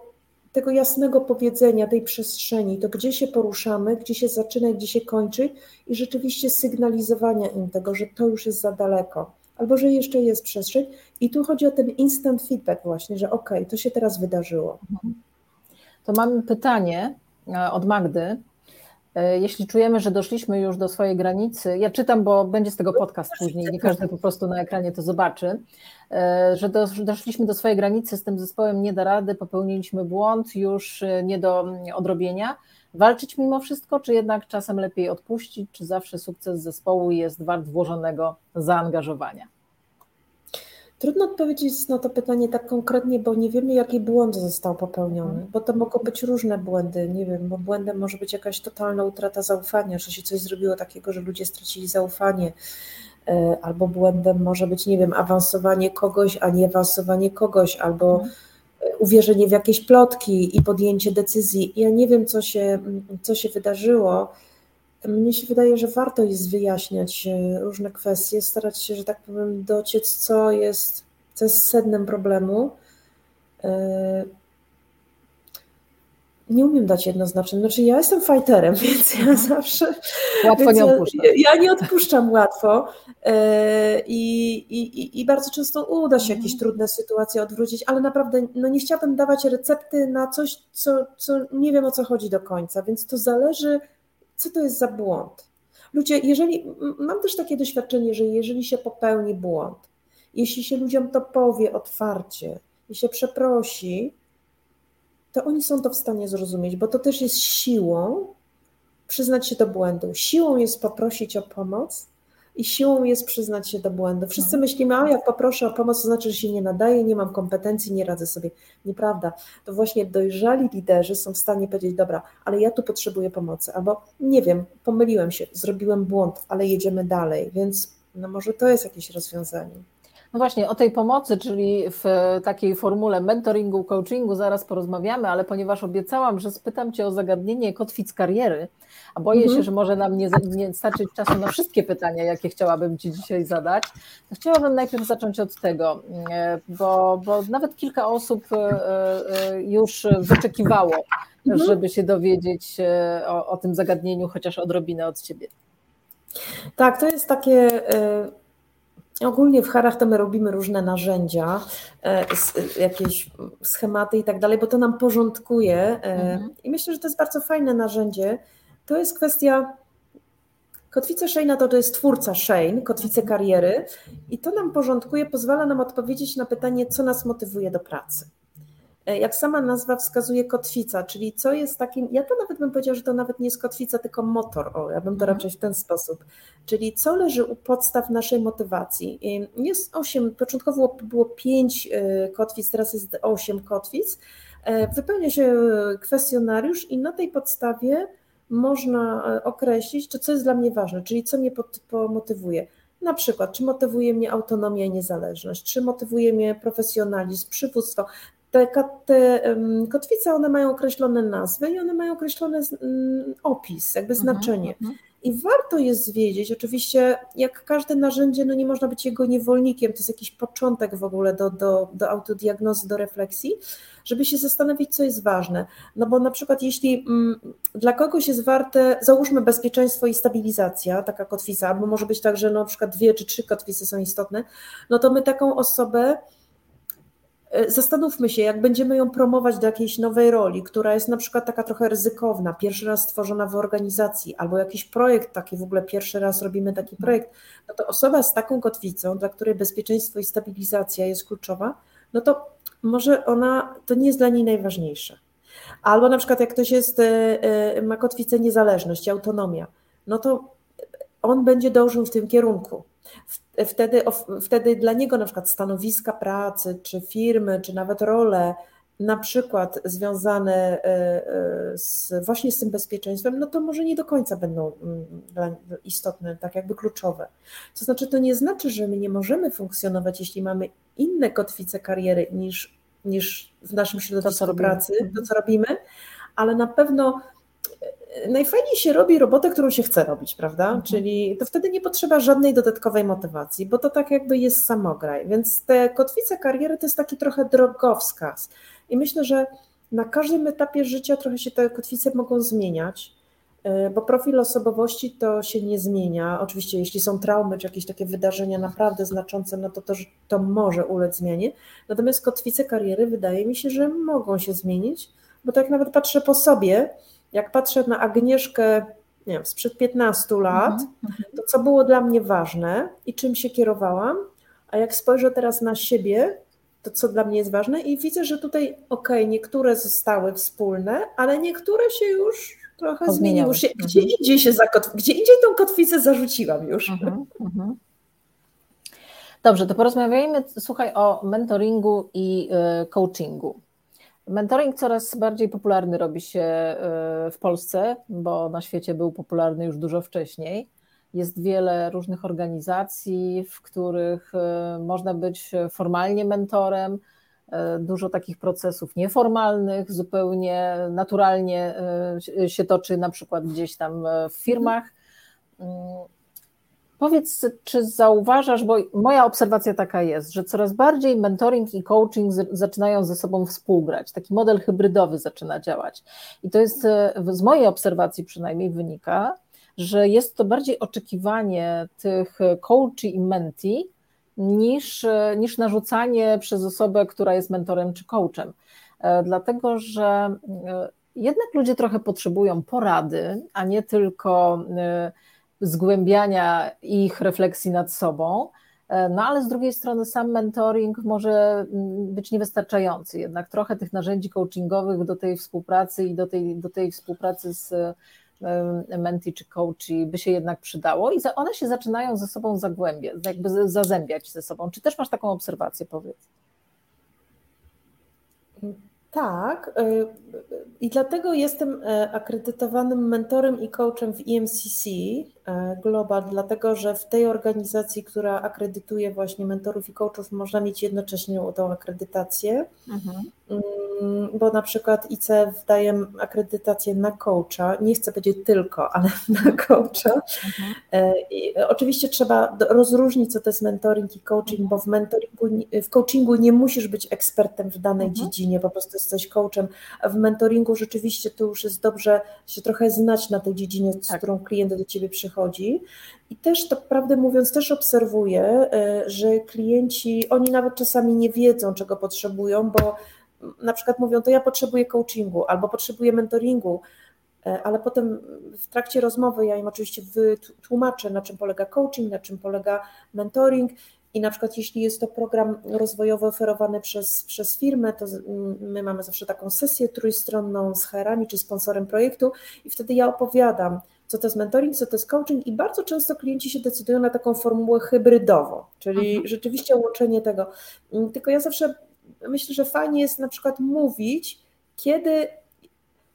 tego jasnego powiedzenia, tej przestrzeni, to gdzie się poruszamy, gdzie się zaczyna gdzie się kończy i rzeczywiście sygnalizowania im tego, że to już jest za daleko, albo że jeszcze jest przestrzeń. I tu chodzi o ten instant feedback właśnie, że okej, okay, to się teraz wydarzyło. Mhm. To mamy pytanie e, od Magdy. E, jeśli czujemy, że doszliśmy już do swojej granicy, ja czytam, bo będzie z tego podcast później, nie każdy po prostu na ekranie to zobaczy, e, że doszliśmy do swojej granicy z tym zespołem, nie da rady, popełniliśmy błąd, już e, nie do odrobienia. Walczyć mimo wszystko, czy jednak czasem lepiej odpuścić, czy zawsze sukces zespołu jest wart włożonego zaangażowania? Trudno odpowiedzieć na to pytanie tak konkretnie, bo nie wiemy, jaki błąd został popełniony, bo to mogą być różne błędy. Nie wiem, bo błędem może być jakaś totalna utrata zaufania, że się coś zrobiło takiego, że ludzie stracili zaufanie, e, albo błędem może być, nie wiem, awansowanie kogoś, a nie awansowanie kogoś, albo mhm. uwierzenie w jakieś plotki i podjęcie decyzji. Ja nie wiem, co się, co się wydarzyło mnie się wydaje, że warto jest wyjaśniać e, różne kwestie, starać się, że tak powiem, dociec, co jest, co jest sednem problemu. E, nie umiem dać jednoznacznie. Znaczy, ja jestem fighterem, więc ja mhm. zawsze. Łatwo nie odpuszczam. Ja, ja, nie odpuszczam łatwo e, i, i, i bardzo często uda się jakieś mhm. trudne sytuacje odwrócić, ale naprawdę no nie chciałabym dawać recepty na coś, co, co nie wiem o co chodzi do końca, więc to zależy co to jest za błąd? Ludzie, jeżeli, mam też takie doświadczenie, że jeżeli się popełni błąd, jeśli się ludziom to powie otwarcie i się przeprosi, to oni są to w stanie zrozumieć, bo to też jest siłą przyznać się do błędu. Siłą jest poprosić o pomoc, i siłą jest przyznać się do błędu. Wszyscy no. myślimy, a jak poproszę o pomoc, to znaczy, że się nie nadaje, nie mam kompetencji, nie radzę sobie. Nieprawda. To właśnie dojrzali liderzy są w stanie powiedzieć, dobra, ale ja tu potrzebuję pomocy, albo nie wiem, pomyliłem się, zrobiłem błąd, ale jedziemy dalej, więc no może to jest jakieś rozwiązanie. No właśnie, o tej pomocy, czyli w takiej formule mentoringu, coachingu zaraz porozmawiamy, ale ponieważ obiecałam, że spytam Cię o zagadnienie kotwic kariery, a boję mhm. się, że może nam nie, nie starczyć czasu na wszystkie pytania, jakie chciałabym Ci dzisiaj zadać, to chciałabym najpierw zacząć od tego, e, bo, bo nawet kilka osób e, e, już wyczekiwało, mhm. żeby się dowiedzieć o, o tym zagadnieniu, chociaż odrobinę od Ciebie. Tak, to jest takie Ogólnie w harach to my robimy różne narzędzia, e, jakieś schematy i tak dalej, bo to nam porządkuje e, mhm. i myślę, że to jest bardzo fajne narzędzie. To jest kwestia, kotwica Shane'a to, to jest twórca Shane, kotwice mhm. kariery i to nam porządkuje, pozwala nam odpowiedzieć na pytanie, co nas motywuje do pracy. E, jak sama nazwa wskazuje, kotwica, czyli co jest takim, ja to nawet bym powiedziała, że to nawet nie jest kotwica, tylko motor, o, ja bym to mhm. raczej w ten sposób, czyli co leży u podstaw naszej motywacji. Jest osiem, początkowo było pięć e, kotwic, teraz jest osiem kotwic, wypełnia się kwestionariusz i na tej podstawie można określić, czy co jest dla mnie ważne, czyli co mnie motywuje. Na przykład, czy motywuje mnie autonomia i niezależność, czy motywuje mnie profesjonalizm, przywództwo. Te, te kotwice, one mają określone nazwy i one mają określony mm, opis, jakby mhm, znaczenie. -huh. I warto jest wiedzieć, oczywiście jak każde narzędzie, no nie można być jego niewolnikiem, to jest jakiś początek w ogóle do, do, do autodiagnozy, do refleksji, żeby się zastanowić, co jest ważne. No bo na przykład jeśli mm, dla kogoś jest warte, załóżmy bezpieczeństwo i stabilizacja, taka kotwica, albo może być tak, że na przykład dwie czy trzy kotwice są istotne, no to my taką osobę zastanówmy się, jak będziemy ją promować do jakiejś nowej roli, która jest na przykład taka trochę ryzykowna, pierwszy raz stworzona w organizacji, albo jakiś projekt taki, w ogóle pierwszy raz robimy taki projekt, no to osoba z taką kotwicą, dla której bezpieczeństwo i stabilizacja jest kluczowa, no to może ona, to nie jest dla niej najważniejsze. Albo na przykład jak ktoś jest, e, e, ma kotwicę niezależność, autonomia, no to on będzie dążył w tym kierunku. Wtedy, wtedy dla niego na przykład stanowiska pracy, czy firmy, czy nawet role, na przykład związane e, e, z, właśnie z tym bezpieczeństwem, no to może nie do końca będą mm, istotne, tak jakby kluczowe. To znaczy, to nie znaczy, że my nie możemy funkcjonować, jeśli mamy inne kotwice kariery niż, niż w naszym środowisku to, pracy, to co robimy, ale na pewno najfajniej się robi robotę, którą się chce robić, prawda? Mhm. Czyli to wtedy nie potrzeba żadnej dodatkowej motywacji, bo to tak jakby jest samograj. Więc te kotwice kariery to jest taki trochę drogowskaz. I myślę, że na każdym etapie życia trochę się te kotwice mogą zmieniać, y, bo profil osobowości to się nie zmienia. Oczywiście, jeśli są traumy czy jakieś takie wydarzenia naprawdę znaczące, no to to, to może ulec zmianie. Natomiast kotwice kariery wydaje mi się, że mogą się zmienić, bo tak nawet patrzę po sobie, jak patrzę na Agnieszkę nie wiem, sprzed 15 lat, mhm, mhm. to co było dla mnie ważne i czym się kierowałam, a jak spojrzę teraz na siebie, to co dla mnie jest ważne i widzę, że tutaj okej, okay, niektóre zostały wspólne, ale niektóre się już trochę zmieniły. Gdzie mhm. indziej się zakot... gdzie indziej tą kotwicę zarzuciłam już. Mhm, mhm. Dobrze, to porozmawiajmy, słuchaj, o mentoringu i y, coachingu. Mentoring coraz bardziej popularny robi się e, w Polsce, bo na świecie był popularny już dużo wcześniej. Jest wiele różnych organizacji, w których e, można być formalnie mentorem, e, dużo takich procesów nieformalnych, zupełnie naturalnie się toczy na przykład gdzieś tam w firmach. Powiedz, czy zauważasz, bo moja obserwacja taka jest, że coraz bardziej mentoring i coaching zaczynają ze sobą współgrać. Taki model hybrydowy zaczyna działać. I to jest e, z mojej obserwacji przynajmniej wynika, że jest to bardziej oczekiwanie tych coachi i menti niż, e, niż narzucanie przez osobę, która jest mentorem czy coachem. E, dlatego, że jednak ludzie trochę potrzebują porady, a nie tylko zgłębiania ich refleksji nad sobą. E, no ale z drugiej strony sam mentoring może mm, być niewystarczający, jednak trochę tych narzędzi coachingowych do tej współpracy i do tej, do tej współpracy z menti czy coachi by się jednak przydało i one się zaczynają ze sobą zagłębiać, jakby zazębiać ze sobą. Czy też masz taką obserwację, powiedz? Tak, y, i dlatego jestem e, akredytowanym mentorem i coachem w EMCC Global, dlatego że w tej organizacji, która akredytuje właśnie mentorów i coachów, można mieć jednocześnie tą akredytację. Mhm. Mm, bo na przykład ICF daje akredytację na coacha, nie chcę powiedzieć tylko, ale na coacha. Mhm. E, I oczywiście trzeba rozróżnić, co to jest mentoring i coaching, bo w mentoringu, w coachingu nie musisz być ekspertem w danej mhm. dziedzinie, po prostu jesteś coachem, a w mentoringu rzeczywiście to już jest dobrze się trochę znać na tej dziedzinie, z tak. którą klient do ciebie przychodzi. I też, tak prawdę mówiąc, też obserwuję, e, że klienci, oni nawet czasami nie wiedzą, czego potrzebują, bo na przykład mówią, to ja potrzebuję coachingu albo potrzebuję mentoringu, e, ale potem w trakcie rozmowy ja im oczywiście wytłumaczę, na czym polega coaching, na czym polega mentoring. I na przykład jeśli jest to program rozwojowy oferowany przez, przez firmę, to my mamy zawsze taką sesję trójstronną z HR-ami czy sponsorem projektu i wtedy ja opowiadam, co to jest mentoring, co to jest coaching i bardzo często klienci się decydują na taką formułę hybrydową, czyli mhm. rzeczywiście łączenie tego. Mm, tylko ja zawsze myślę, że fajnie jest na przykład mówić, kiedy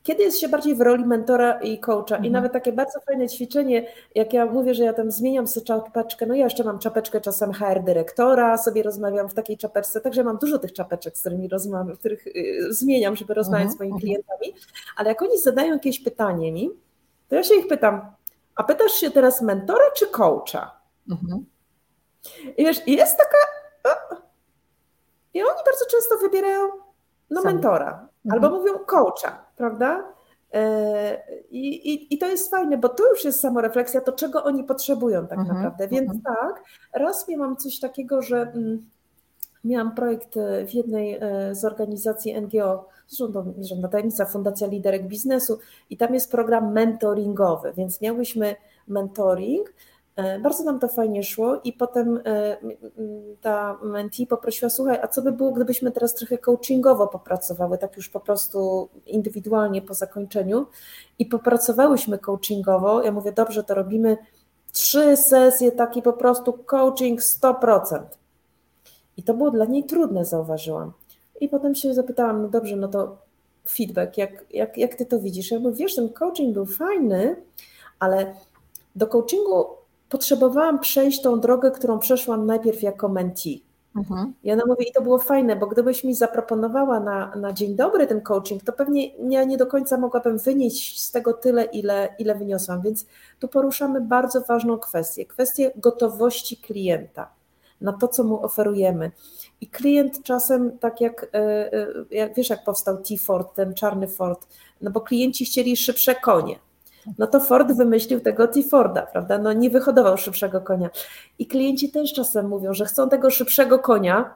kiedy jest się bardziej w roli mentora i coacha. Mhm. I nawet takie bardzo fajne ćwiczenie, jak ja mówię, że ja tam zmieniam sobie czapeczkę, no ja jeszcze mam czapeczkę czasem HR dyrektora, sobie rozmawiam w takiej czapeczce, także mam dużo tych czapeczek, z którymi rozmawiam, których y, zmieniam, żeby rozmawiać mhm. z moimi mhm. klientami, ale jak oni zadają jakieś pytanie mi, to ja się ich pytam, a pytasz się teraz mentora czy coacha? Mhm. I wiesz, jest taka... I oni bardzo często wybierają no mentora, albo mhm. mówią coacha, prawda? E, I, i, I to jest fajne, bo to już jest samorefleksja, to czego oni potrzebują tak mhm. naprawdę. Więc mhm. tak, raz miałam coś takiego, że mm, miałam projekt e, w jednej e, z organizacji NGO, żadna tajemnica, Fundacja Liderek Biznesu i tam jest program mentoringowy, więc miałyśmy mentoring, E, bardzo nam to fajnie szło i potem e, ta mentee poprosiła, słuchaj, a co by było, gdybyśmy teraz trochę coachingowo popracowały, tak już po prostu indywidualnie po zakończeniu i popracowałyśmy coachingowo. Ja mówię, dobrze, to robimy trzy sesje, taki po prostu coaching 100%. I to było dla niej trudne, zauważyłam. I potem się zapytałam, no dobrze, no to feedback, jak, jak, jak ty to widzisz? Ja mówię, wiesz, ten coaching był fajny, ale do coachingu potrzebowałam przejść tą drogę, którą przeszłam najpierw jako mentee. Mhm. I ona mówi, i to było fajne, bo gdybyś mi zaproponowała na, na dzień dobry ten coaching, to pewnie ja nie do końca mogłabym wynieść z tego tyle, ile, ile wyniosłam. Więc tu poruszamy bardzo ważną kwestię, kwestię gotowości klienta na to, co mu oferujemy. I klient czasem, tak jak, e, e, jak wiesz, jak powstał T-Ford, ten czarny Ford, no bo klienci chcieli szybsze konie no to Ford wymyślił tego T-Forda, prawda? No nie wyhodował szybszego konia. I klienci też czasem mówią, że chcą tego szybszego konia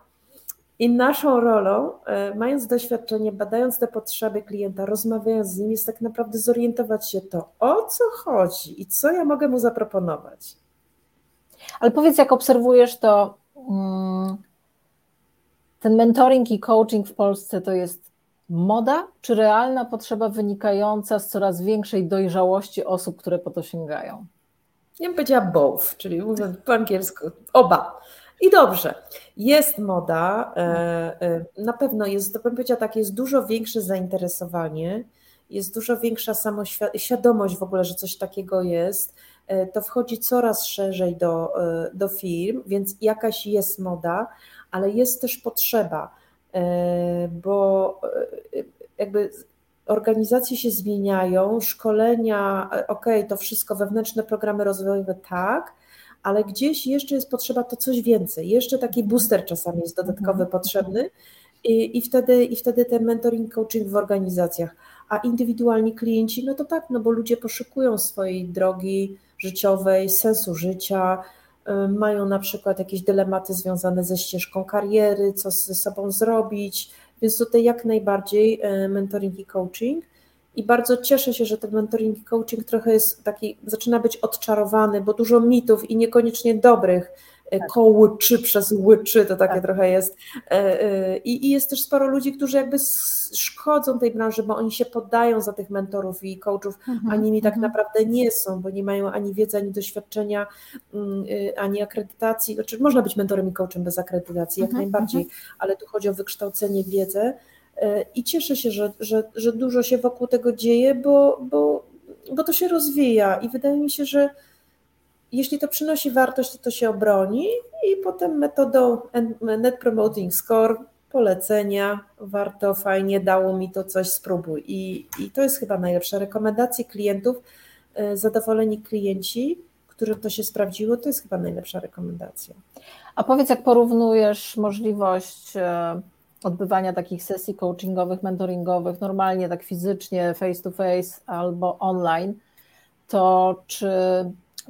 i naszą rolą, e, mając doświadczenie, badając te potrzeby klienta, rozmawiając z nim, jest tak naprawdę zorientować się to, o co chodzi i co ja mogę mu zaproponować. Ale powiedz, jak obserwujesz to, mm, ten mentoring i coaching w Polsce to jest Moda czy realna potrzeba wynikająca z coraz większej dojrzałości osób, które po to sięgają? Ja bym powiedziała both, czyli mówiąc po angielsku, oba. I dobrze, jest moda, e, e, na pewno jest, to bym powiedziała tak, jest dużo większe zainteresowanie, jest dużo większa samoświadomość w ogóle, że coś takiego jest. E, to wchodzi coraz szerzej do, do firm, więc jakaś jest moda, ale jest też potrzeba E, bo e, jakby organizacje się zmieniają, szkolenia, e, ok, to wszystko, wewnętrzne programy rozwojowe, tak, ale gdzieś jeszcze jest potrzeba to coś więcej, jeszcze taki booster czasami jest dodatkowy mhm. potrzebny i, i, wtedy, i wtedy ten mentoring, coaching w organizacjach, a indywidualni klienci, no to tak, no bo ludzie poszukują swojej drogi życiowej, sensu życia, Y, mają na przykład jakieś dylematy związane ze ścieżką kariery, co ze sobą zrobić, więc tutaj jak najbardziej y, mentoring i coaching. I bardzo cieszę się, że ten mentoring i coaching trochę jest taki, zaczyna być odczarowany, bo dużo mitów i niekoniecznie dobrych. Kołyczy przez łyczy, to takie tak. trochę jest. E, e, I, I, jest też sporo ludzi, którzy jakby szkodzą tej branży, bo oni się poddają za tych mentorów i coachów, mhm. a nimi tak mhm. naprawdę nie są, bo nie mają ani wiedzy, ani doświadczenia, mm, y, ani akredytacji. Znaczy, można być mentorem i coachem bez akredytacji, jak mhm. najbardziej, mhm. ale tu chodzi o wykształcenie, wiedzę. E, I cieszę się, że, że, że dużo się wokół tego dzieje, bo, bo, bo to się rozwija i wydaje mi się, że jeśli to przynosi wartość, to to się obroni i potem metodą Net Promoting Score, polecenia, warto, fajnie, dało mi to coś, spróbuj. I, i to jest chyba najlepsza rekomendacja klientów, e, zadowoleni klienci, którym to się sprawdziło, to jest chyba najlepsza rekomendacja. A powiedz, jak porównujesz możliwość e, odbywania takich sesji coachingowych, mentoringowych, normalnie tak fizycznie, face to face albo online, to czy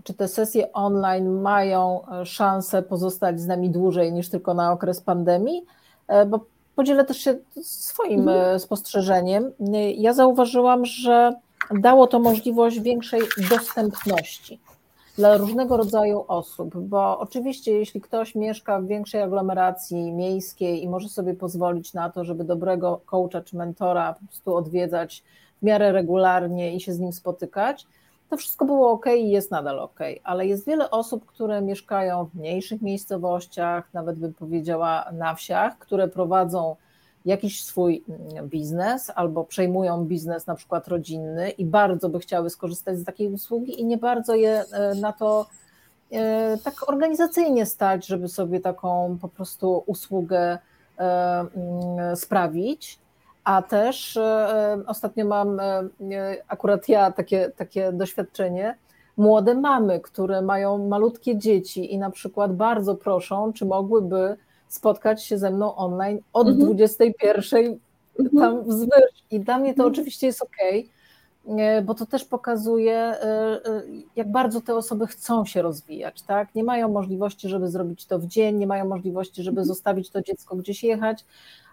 czy te sesje online mają e, szansę pozostać z nami dłużej niż tylko na okres pandemii? E, bo podzielę też się swoim mhm. E, spostrzeżeniem. Ja zauważyłam, że dało to możliwość większej dostępności. dla różnego rodzaju osób, bo oczywiście jeśli ktoś mieszka w większej aglomeracji miejskiej i może sobie pozwolić na to, żeby dobrego coacha czy mentora po prostu odwiedzać w miarę regularnie i się z nim spotykać, to wszystko było ok i jest nadal ok, ale jest wiele osób, które mieszkają w mniejszych miejscowościach, nawet bym powiedziała na wsiach, które prowadzą jakiś swój mm, biznes albo przejmują biznes na przykład rodzinny i bardzo by chciały skorzystać z takiej usługi i nie bardzo je e, na to e, tak organizacyjnie stać, żeby sobie taką po prostu usługę e, mm, sprawić. A też ostatnio mam akurat ja takie, takie doświadczenie, młode mamy, które mają malutkie dzieci i na przykład bardzo proszą, czy mogłyby spotkać się ze mną online od mhm. 21 mhm. tam wzwyż. I dla mnie to mhm. oczywiście jest ok, bo to też pokazuje, e, e, jak bardzo te osoby chcą się rozwijać, tak? Nie mają możliwości, żeby zrobić to w dzień, nie mają możliwości, żeby mhm. zostawić to dziecko gdzieś jechać,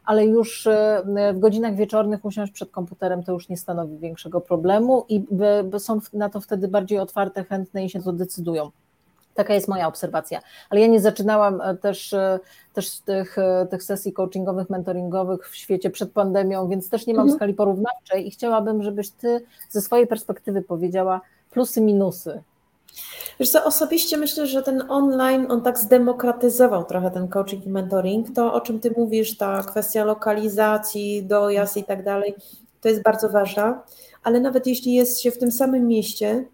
ale już e, w godzinach wieczornych usiąść przed komputerem to już nie stanowi większego problemu i są na to wtedy bardziej otwarte, chętne i się to decydują. Taka jest moja obserwacja. Ale ja nie zaczynałam e, też, e, też tych, tych sesji coachingowych, mentoringowych w świecie przed pandemią, więc też nie mam mhm. skali porównawczej i chciałabym, żebyś ty ze swojej perspektywy powiedziała plusy, minusy. Wiesz co, osobiście myślę, że ten online, on tak zdemokratyzował trochę ten coaching i mentoring. To, o czym ty mówisz, ta kwestia lokalizacji, dojazd i tak dalej, to jest bardzo ważna, ale nawet jeśli jest się w tym samym mieście,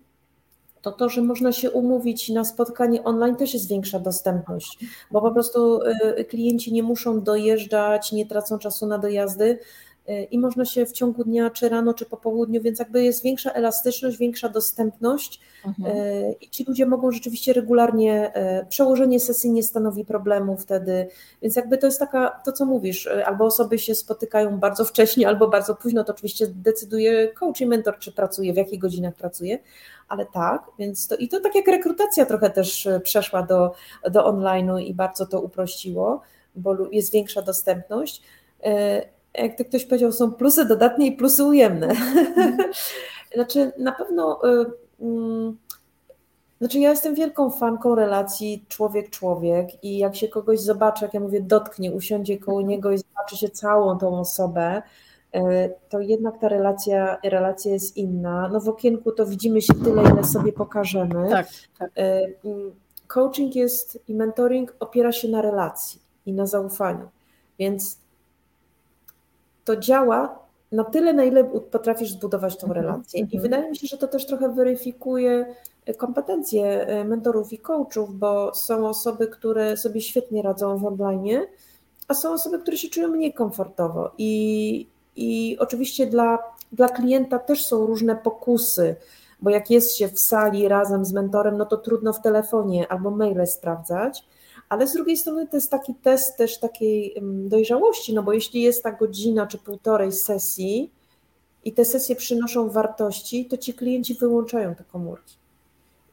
to to, że można się umówić na spotkanie online też jest większa dostępność, bo po prostu y, klienci nie muszą dojeżdżać, nie tracą czasu na dojazdy, i można się w ciągu dnia, czy rano, czy po południu, więc jakby jest większa elastyczność, większa dostępność mhm. E, i ci ludzie mogą rzeczywiście regularnie, e, przełożenie sesji nie stanowi problemu wtedy, więc jakby to jest taka, to co mówisz, albo osoby się spotykają bardzo wcześnie, albo bardzo późno, to oczywiście decyduje coach i mentor, czy pracuje, w jakich godzinach pracuje, ale tak, więc to, i to tak jak rekrutacja trochę też przeszła do, do online'u i bardzo to uprościło, bo jest większa dostępność jak to ktoś powiedział, są plusy dodatnie i plusy ujemne. Mhm. znaczy, na pewno. Y, mm, znaczy, ja jestem wielką fanką relacji człowiek-człowiek i jak się kogoś zobaczy, jak ja mówię, dotknie, usiądzie koło mhm. niego i zobaczy się całą tą osobę, y, to jednak ta relacja, relacja jest inna. No w okienku to widzimy się tyle, ile sobie pokażemy. Tak, tak. Y, mm, coaching jest i mentoring opiera się na relacji i na zaufaniu. Więc to działa na tyle, na ile potrafisz zbudować tą mhm, relację. I mhm. wydaje mi się, że to też trochę weryfikuje kompetencje e, mentorów i coachów, bo są osoby, które sobie świetnie radzą w online, a są osoby, które się czują mniej komfortowo. I, i oczywiście dla, dla klienta też są różne pokusy, bo jak jest się w sali razem z mentorem, no to trudno w telefonie albo maile sprawdzać ale z drugiej strony to jest taki test też takiej dojrzałości, no bo jeśli jest ta godzina czy półtorej sesji i te sesje przynoszą wartości, to ci klienci wyłączają te komórki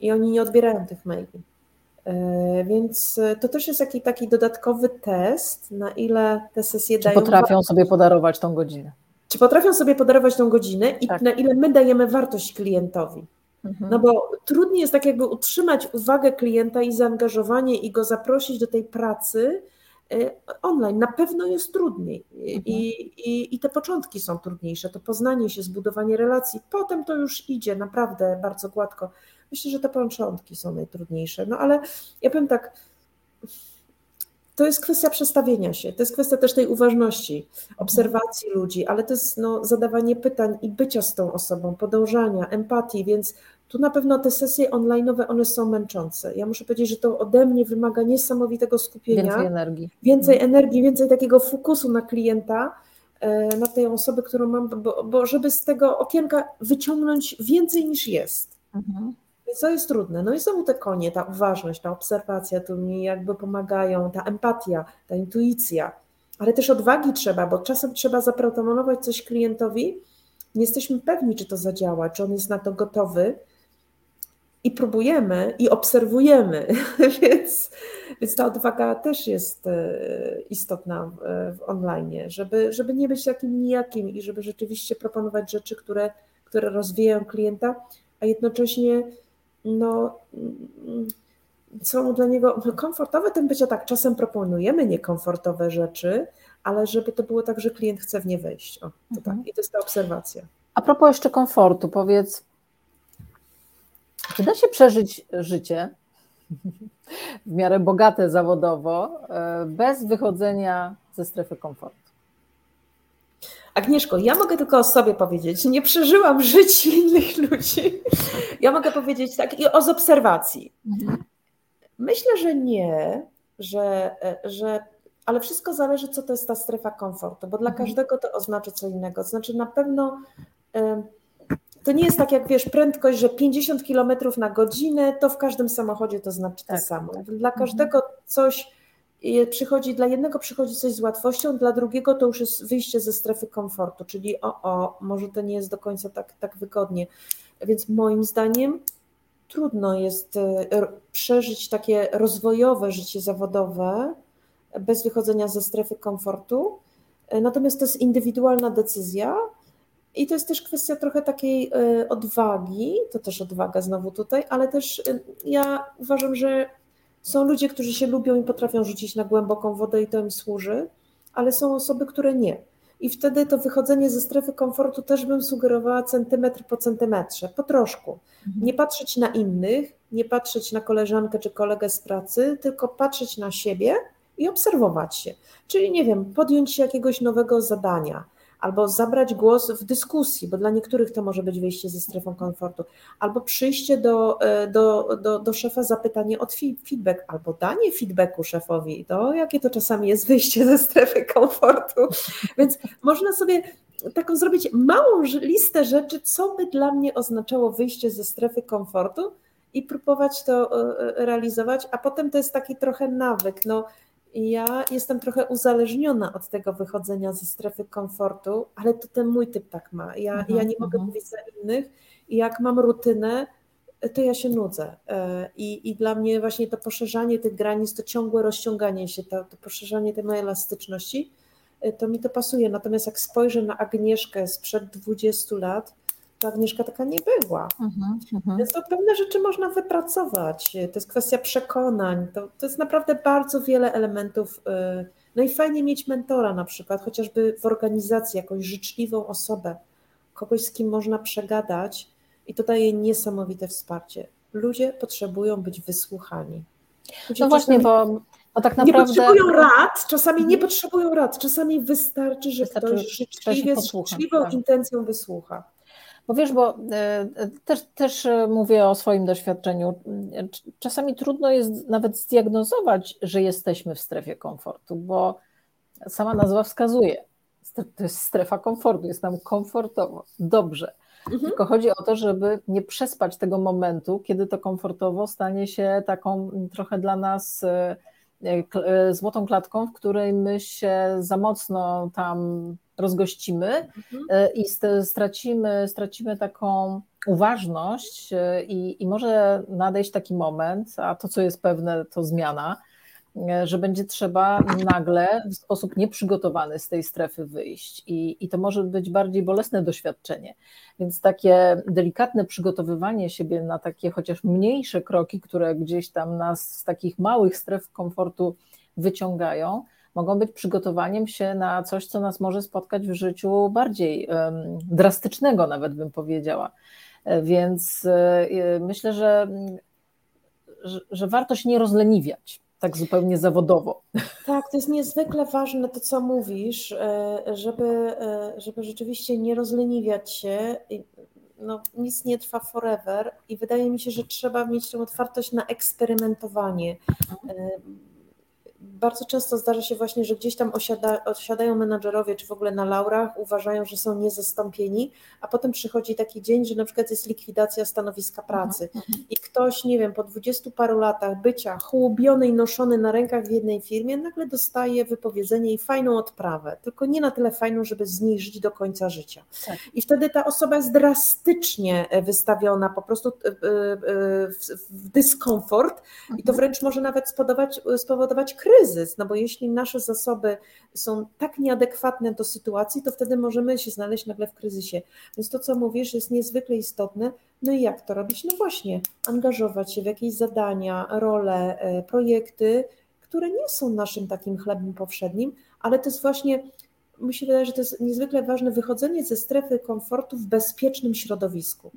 i oni nie odbierają tych maili. E, więc to też jest taki, taki dodatkowy test, na ile te sesje czy dają. Potrafią wartość. sobie podarować tą godzinę. Czy potrafią sobie podarować tą godzinę i tak. na ile my dajemy wartość klientowi. Mhm. No bo trudniej jest tak jakby utrzymać uwagę klienta i zaangażowanie i go zaprosić do tej pracy y, online. Na pewno jest trudniej mhm. I, i, i te początki są trudniejsze, to poznanie się, zbudowanie relacji, potem to już idzie naprawdę bardzo gładko. Myślę, że te początki są najtrudniejsze, no ale ja powiem tak, to jest kwestia przestawienia się, to jest kwestia też tej uważności, obserwacji ludzi, ale to jest no, zadawanie pytań i bycia z tą osobą, podążania, empatii, więc tu na pewno te sesje online'owe, one są męczące. Ja muszę powiedzieć, że to ode mnie wymaga niesamowitego skupienia. Więcej energii. Więcej mhm. energii, więcej takiego fokusu na klienta, e, na tej osoby, którą mam, bo, bo żeby z tego okienka wyciągnąć więcej niż jest. Mhm. To jest trudne. No i znowu te konie, ta uważność, ta obserwacja tu mi jakby pomagają, ta empatia, ta intuicja, ale też odwagi trzeba, bo czasem trzeba zaproponować coś klientowi, nie jesteśmy pewni, czy to zadziała, czy on jest na to gotowy, i próbujemy i obserwujemy, więc, więc ta odwaga też jest e, istotna w online, żeby, żeby nie być takim nijakim i żeby rzeczywiście proponować rzeczy, które, które rozwijają klienta, a jednocześnie no, są dla niego komfortowe, tym bycie tak, czasem proponujemy niekomfortowe rzeczy, ale żeby to było tak, że klient chce w nie wejść. O, to mhm. tak. I to jest ta obserwacja. A propos jeszcze komfortu, powiedz, czy da się przeżyć życie w miarę bogate zawodowo e, bez wychodzenia ze strefy komfortu? Agnieszko, ja mogę tylko o sobie powiedzieć. Nie przeżyłam żyć innych ludzi. Ja mogę powiedzieć tak i o z obserwacji. Mhm. Myślę, że nie, że, że, ale wszystko zależy, co to jest ta strefa komfortu, bo dla mhm. każdego to oznacza co innego. Znaczy, na pewno to nie jest tak, jak wiesz, prędkość, że 50 km na godzinę, to w każdym samochodzie to znaczy to tak, samo. Tak. Dla mhm. każdego coś przychodzi, dla jednego przychodzi coś z łatwością, dla drugiego to już jest wyjście ze strefy komfortu, czyli o, o, może to nie jest do końca tak, tak wygodnie. Więc moim zdaniem trudno jest e, przeżyć takie rozwojowe życie zawodowe bez wychodzenia ze strefy komfortu. E, natomiast to jest indywidualna decyzja i to jest też kwestia trochę takiej e, odwagi, to też odwaga znowu tutaj, ale też ja uważam, że są ludzie, którzy się lubią i potrafią rzucić na głęboką wodę i to im służy, ale są osoby, które nie. I wtedy to wychodzenie ze strefy komfortu też bym sugerowała centymetr po centymetrze, po troszku. Mhm. Nie patrzeć na innych, nie patrzeć na koleżankę czy kolegę z pracy, tylko patrzeć na siebie i obserwować się. Czyli nie wiem, podjąć się jakiegoś nowego zadania, albo zabrać głos w dyskusji, bo dla niektórych to może być wyjście ze strefą komfortu, albo przyjście do, e, do, do, do szefa, zapytanie o feedback, albo danie feedbacku szefowi, to jakie to czasami jest wyjście ze strefy komfortu. Więc można sobie taką zrobić małą listę rzeczy, co by dla mnie oznaczało wyjście ze strefy komfortu i próbować to e, e, realizować, a potem to jest taki trochę nawyk. No, ja jestem trochę uzależniona od tego wychodzenia ze strefy komfortu, ale to ten mój typ tak ma. Ja, uh-huh, ja nie mogę uh-huh. mówić za innych i jak mam rutynę, to ja się nudzę. E, I, I dla mnie właśnie to poszerzanie tych granic, to ciągłe rozciąganie się, to, to poszerzanie tej mojej elastyczności, e, to mi to pasuje. Natomiast jak spojrzę na Agnieszkę sprzed 20 lat, to Agnieszka taka nie była. Uh-huh, uh-huh. Więc to pewne rzeczy można wypracować. To jest kwestia przekonań. To, to jest naprawdę bardzo wiele elementów. Y, no i fajnie mieć mentora na przykład, chociażby w organizacji, jakąś życzliwą osobę, kogoś, z kim można przegadać i to daje niesamowite wsparcie. Ludzie potrzebują być wysłuchani. Ludzie no właśnie, bo, bo tak naprawdę... Nie potrzebują rad, czasami nie mhm. potrzebują rad, czasami wystarczy, że wystarczy, ktoś życzliwie, z życzliwą tak. intencją wysłucha. Bo wiesz, bo e, też, też mówię o swoim doświadczeniu. Czasami trudno jest nawet zdiagnozować, że jesteśmy w strefie komfortu, bo sama nazwa wskazuje. To jest strefa komfortu, jest nam komfortowo, dobrze. Mhm. Tylko chodzi o to, żeby nie przespać tego momentu, kiedy to komfortowo stanie się taką trochę dla nas e, e, złotą klatką, w której my się za mocno tam rozgościmy mhm. E, i stracimy, stracimy taką uważność e, i, i może nadejść taki moment, a to co jest pewne to zmiana, e, że będzie trzeba nagle w sposób nieprzygotowany z tej strefy wyjść i, i to może być bardziej bolesne doświadczenie. Więc takie delikatne przygotowywanie siebie na takie chociaż mniejsze kroki, które gdzieś tam nas z takich małych stref komfortu wyciągają, mogą być przygotowaniem się na coś, co nas może spotkać w życiu bardziej drastycznego, nawet bym powiedziała. E, więc e, myślę, że, że warto się nie rozleniwiać tak zupełnie zawodowo. Tak, to jest niezwykle ważne to, co mówisz, e, żeby, żeby rzeczywiście nie rozleniwiać się. No, nic nie trwa forever i wydaje mi się, że trzeba mieć tę otwartość na eksperymentowanie bardzo często zdarza się właśnie, że gdzieś tam osiada, osiadają menadżerowie, czy w ogóle na laurach, uważają, że są niezastąpieni, a potem przychodzi taki dzień, że na przykład jest likwidacja stanowiska pracy mhm, mhm. i ktoś, nie wiem, po dwudziestu paru latach bycia chłubiony i noszony na rękach w jednej firmie, nagle dostaje wypowiedzenie i fajną odprawę, tylko nie na tyle fajną, żeby zniżyć do końca życia. Tak. I wtedy ta osoba jest drastycznie wystawiona po prostu e, e, w dyskomfort i to mhm. wręcz może nawet spowodować, spowodować kryzys, kryzys, no bo jeśli nasze zasoby są tak nieadekwatne do sytuacji, to wtedy możemy się znaleźć nagle w kryzysie. Więc to, co mówisz, jest niezwykle istotne. No i jak to robić? No właśnie, angażować się w jakieś zadania, role, e, projekty, które nie są naszym takim chlebem powszednim, ale to jest właśnie mi się wydaje, że to jest niezwykle ważne wychodzenie ze strefy komfortu w bezpiecznym środowisku.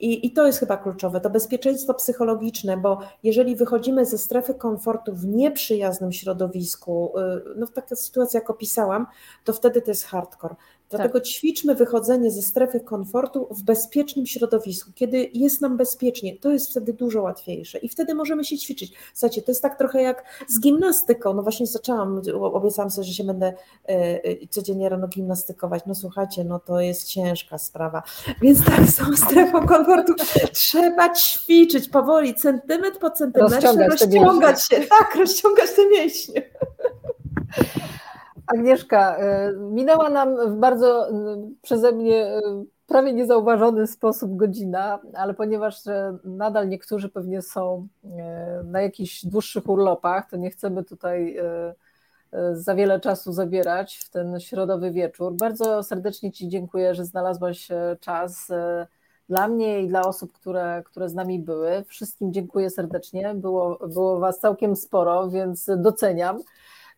I, I to jest chyba kluczowe, to bezpieczeństwo psychologiczne, bo jeżeli wychodzimy ze strefy komfortu w nieprzyjaznym środowisku, y, no w takiej sytuacji, jak opisałam, to wtedy to jest hardcore. Dlatego tak. ćwiczmy wychodzenie ze strefy komfortu w bezpiecznym środowisku. Kiedy jest nam bezpiecznie, to jest wtedy dużo łatwiejsze i wtedy możemy się ćwiczyć. Słuchajcie, to jest tak trochę jak z gimnastyką. No właśnie zaczęłam, obiecałam sobie, że się będę e, e, codziennie rano gimnastykować. No słuchajcie, no to jest ciężka sprawa. Więc tak, z tą strefą komfortu trzeba ćwiczyć powoli, centymetr po centymetrze, rozciągać, rozciągać się. Tak, rozciągać te mięśnie. Agnieszka, y, minęła nam w bardzo y, przeze mnie y, prawie niezauważony sposób godzina, ale ponieważ nadal niektórzy pewnie są na jakichś dłuższych urlopach, to nie chcemy tutaj za wiele czasu zabierać w ten środowy wieczór. Bardzo serdecznie Ci dziękuję, że znalazłaś czas dla mnie i dla osób, które, które z nami były. Wszystkim dziękuję serdecznie. Było, było Was całkiem sporo, więc doceniam.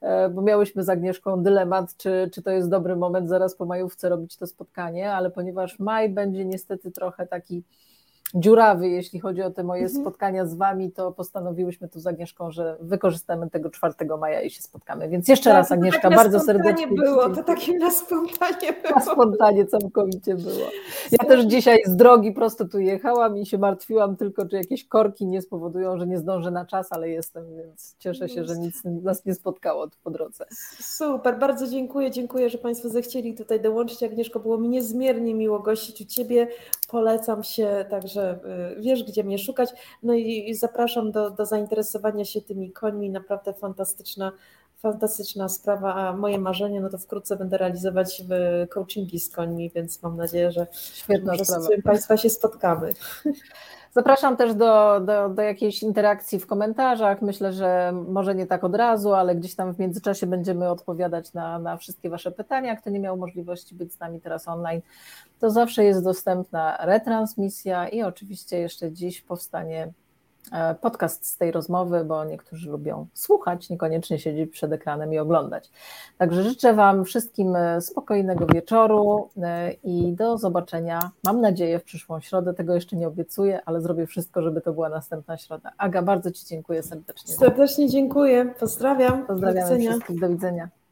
E, bo miałyśmy z Agnieszką dylemat, czy, czy to jest dobry moment zaraz po majówce robić to spotkanie, ale ponieważ maj będzie niestety trochę taki dziurawy, jeśli chodzi o te moje mhm. spotkania z Wami, to postanowiłyśmy tu z Agnieszką, że wykorzystamy tego 4 maja i się spotkamy. Więc jeszcze tak, raz Agnieszka, tak bardzo serdecznie. było, to takim na spontanie było. Na spontanie całkowicie było. Ja też dzisiaj z drogi prosto tu jechałam i się martwiłam tylko, czy jakieś korki nie spowodują, że nie zdążę na czas, ale jestem, więc cieszę się, że nic nas nie spotkało tu po drodze. Super, bardzo dziękuję, dziękuję, że Państwo zechcieli tutaj dołączyć. Agnieszko, było mi niezmiernie miło gościć u Ciebie, polecam się, także Y, wiesz, gdzie mnie szukać. No i zapraszam do, do zainteresowania się tymi końmi. Naprawdę fantastyczna, fantastyczna sprawa, a moje marzenie, no to wkrótce będę realizować coachingi z końmi, więc mam nadzieję, że, Świetna z Państwa się spotkamy. Zapraszam też do, do, do jakiejś interakcji w komentarzach. Myślę, że może nie tak od razu, ale gdzieś tam w międzyczasie będziemy odpowiadać na, na wszystkie Wasze pytania. Kto nie miał możliwości być z nami teraz online, to zawsze jest dostępna retransmisja i oczywiście jeszcze dziś powstanie podcast z tej rozmowy, bo niektórzy lubią słuchać, niekoniecznie siedzieć przed ekranem i oglądać. Także życzę Wam wszystkim e, spokojnego wieczoru e, i do zobaczenia, mam nadzieję, w przyszłą środę. Tego jeszcze nie obiecuję, ale zrobię wszystko, żeby to była następna środa. Aga, bardzo Ci dziękuję serdecznie. Serdecznie dziękuję. Pozdrawiam. Pozdrawiam wszystkich. Do widzenia.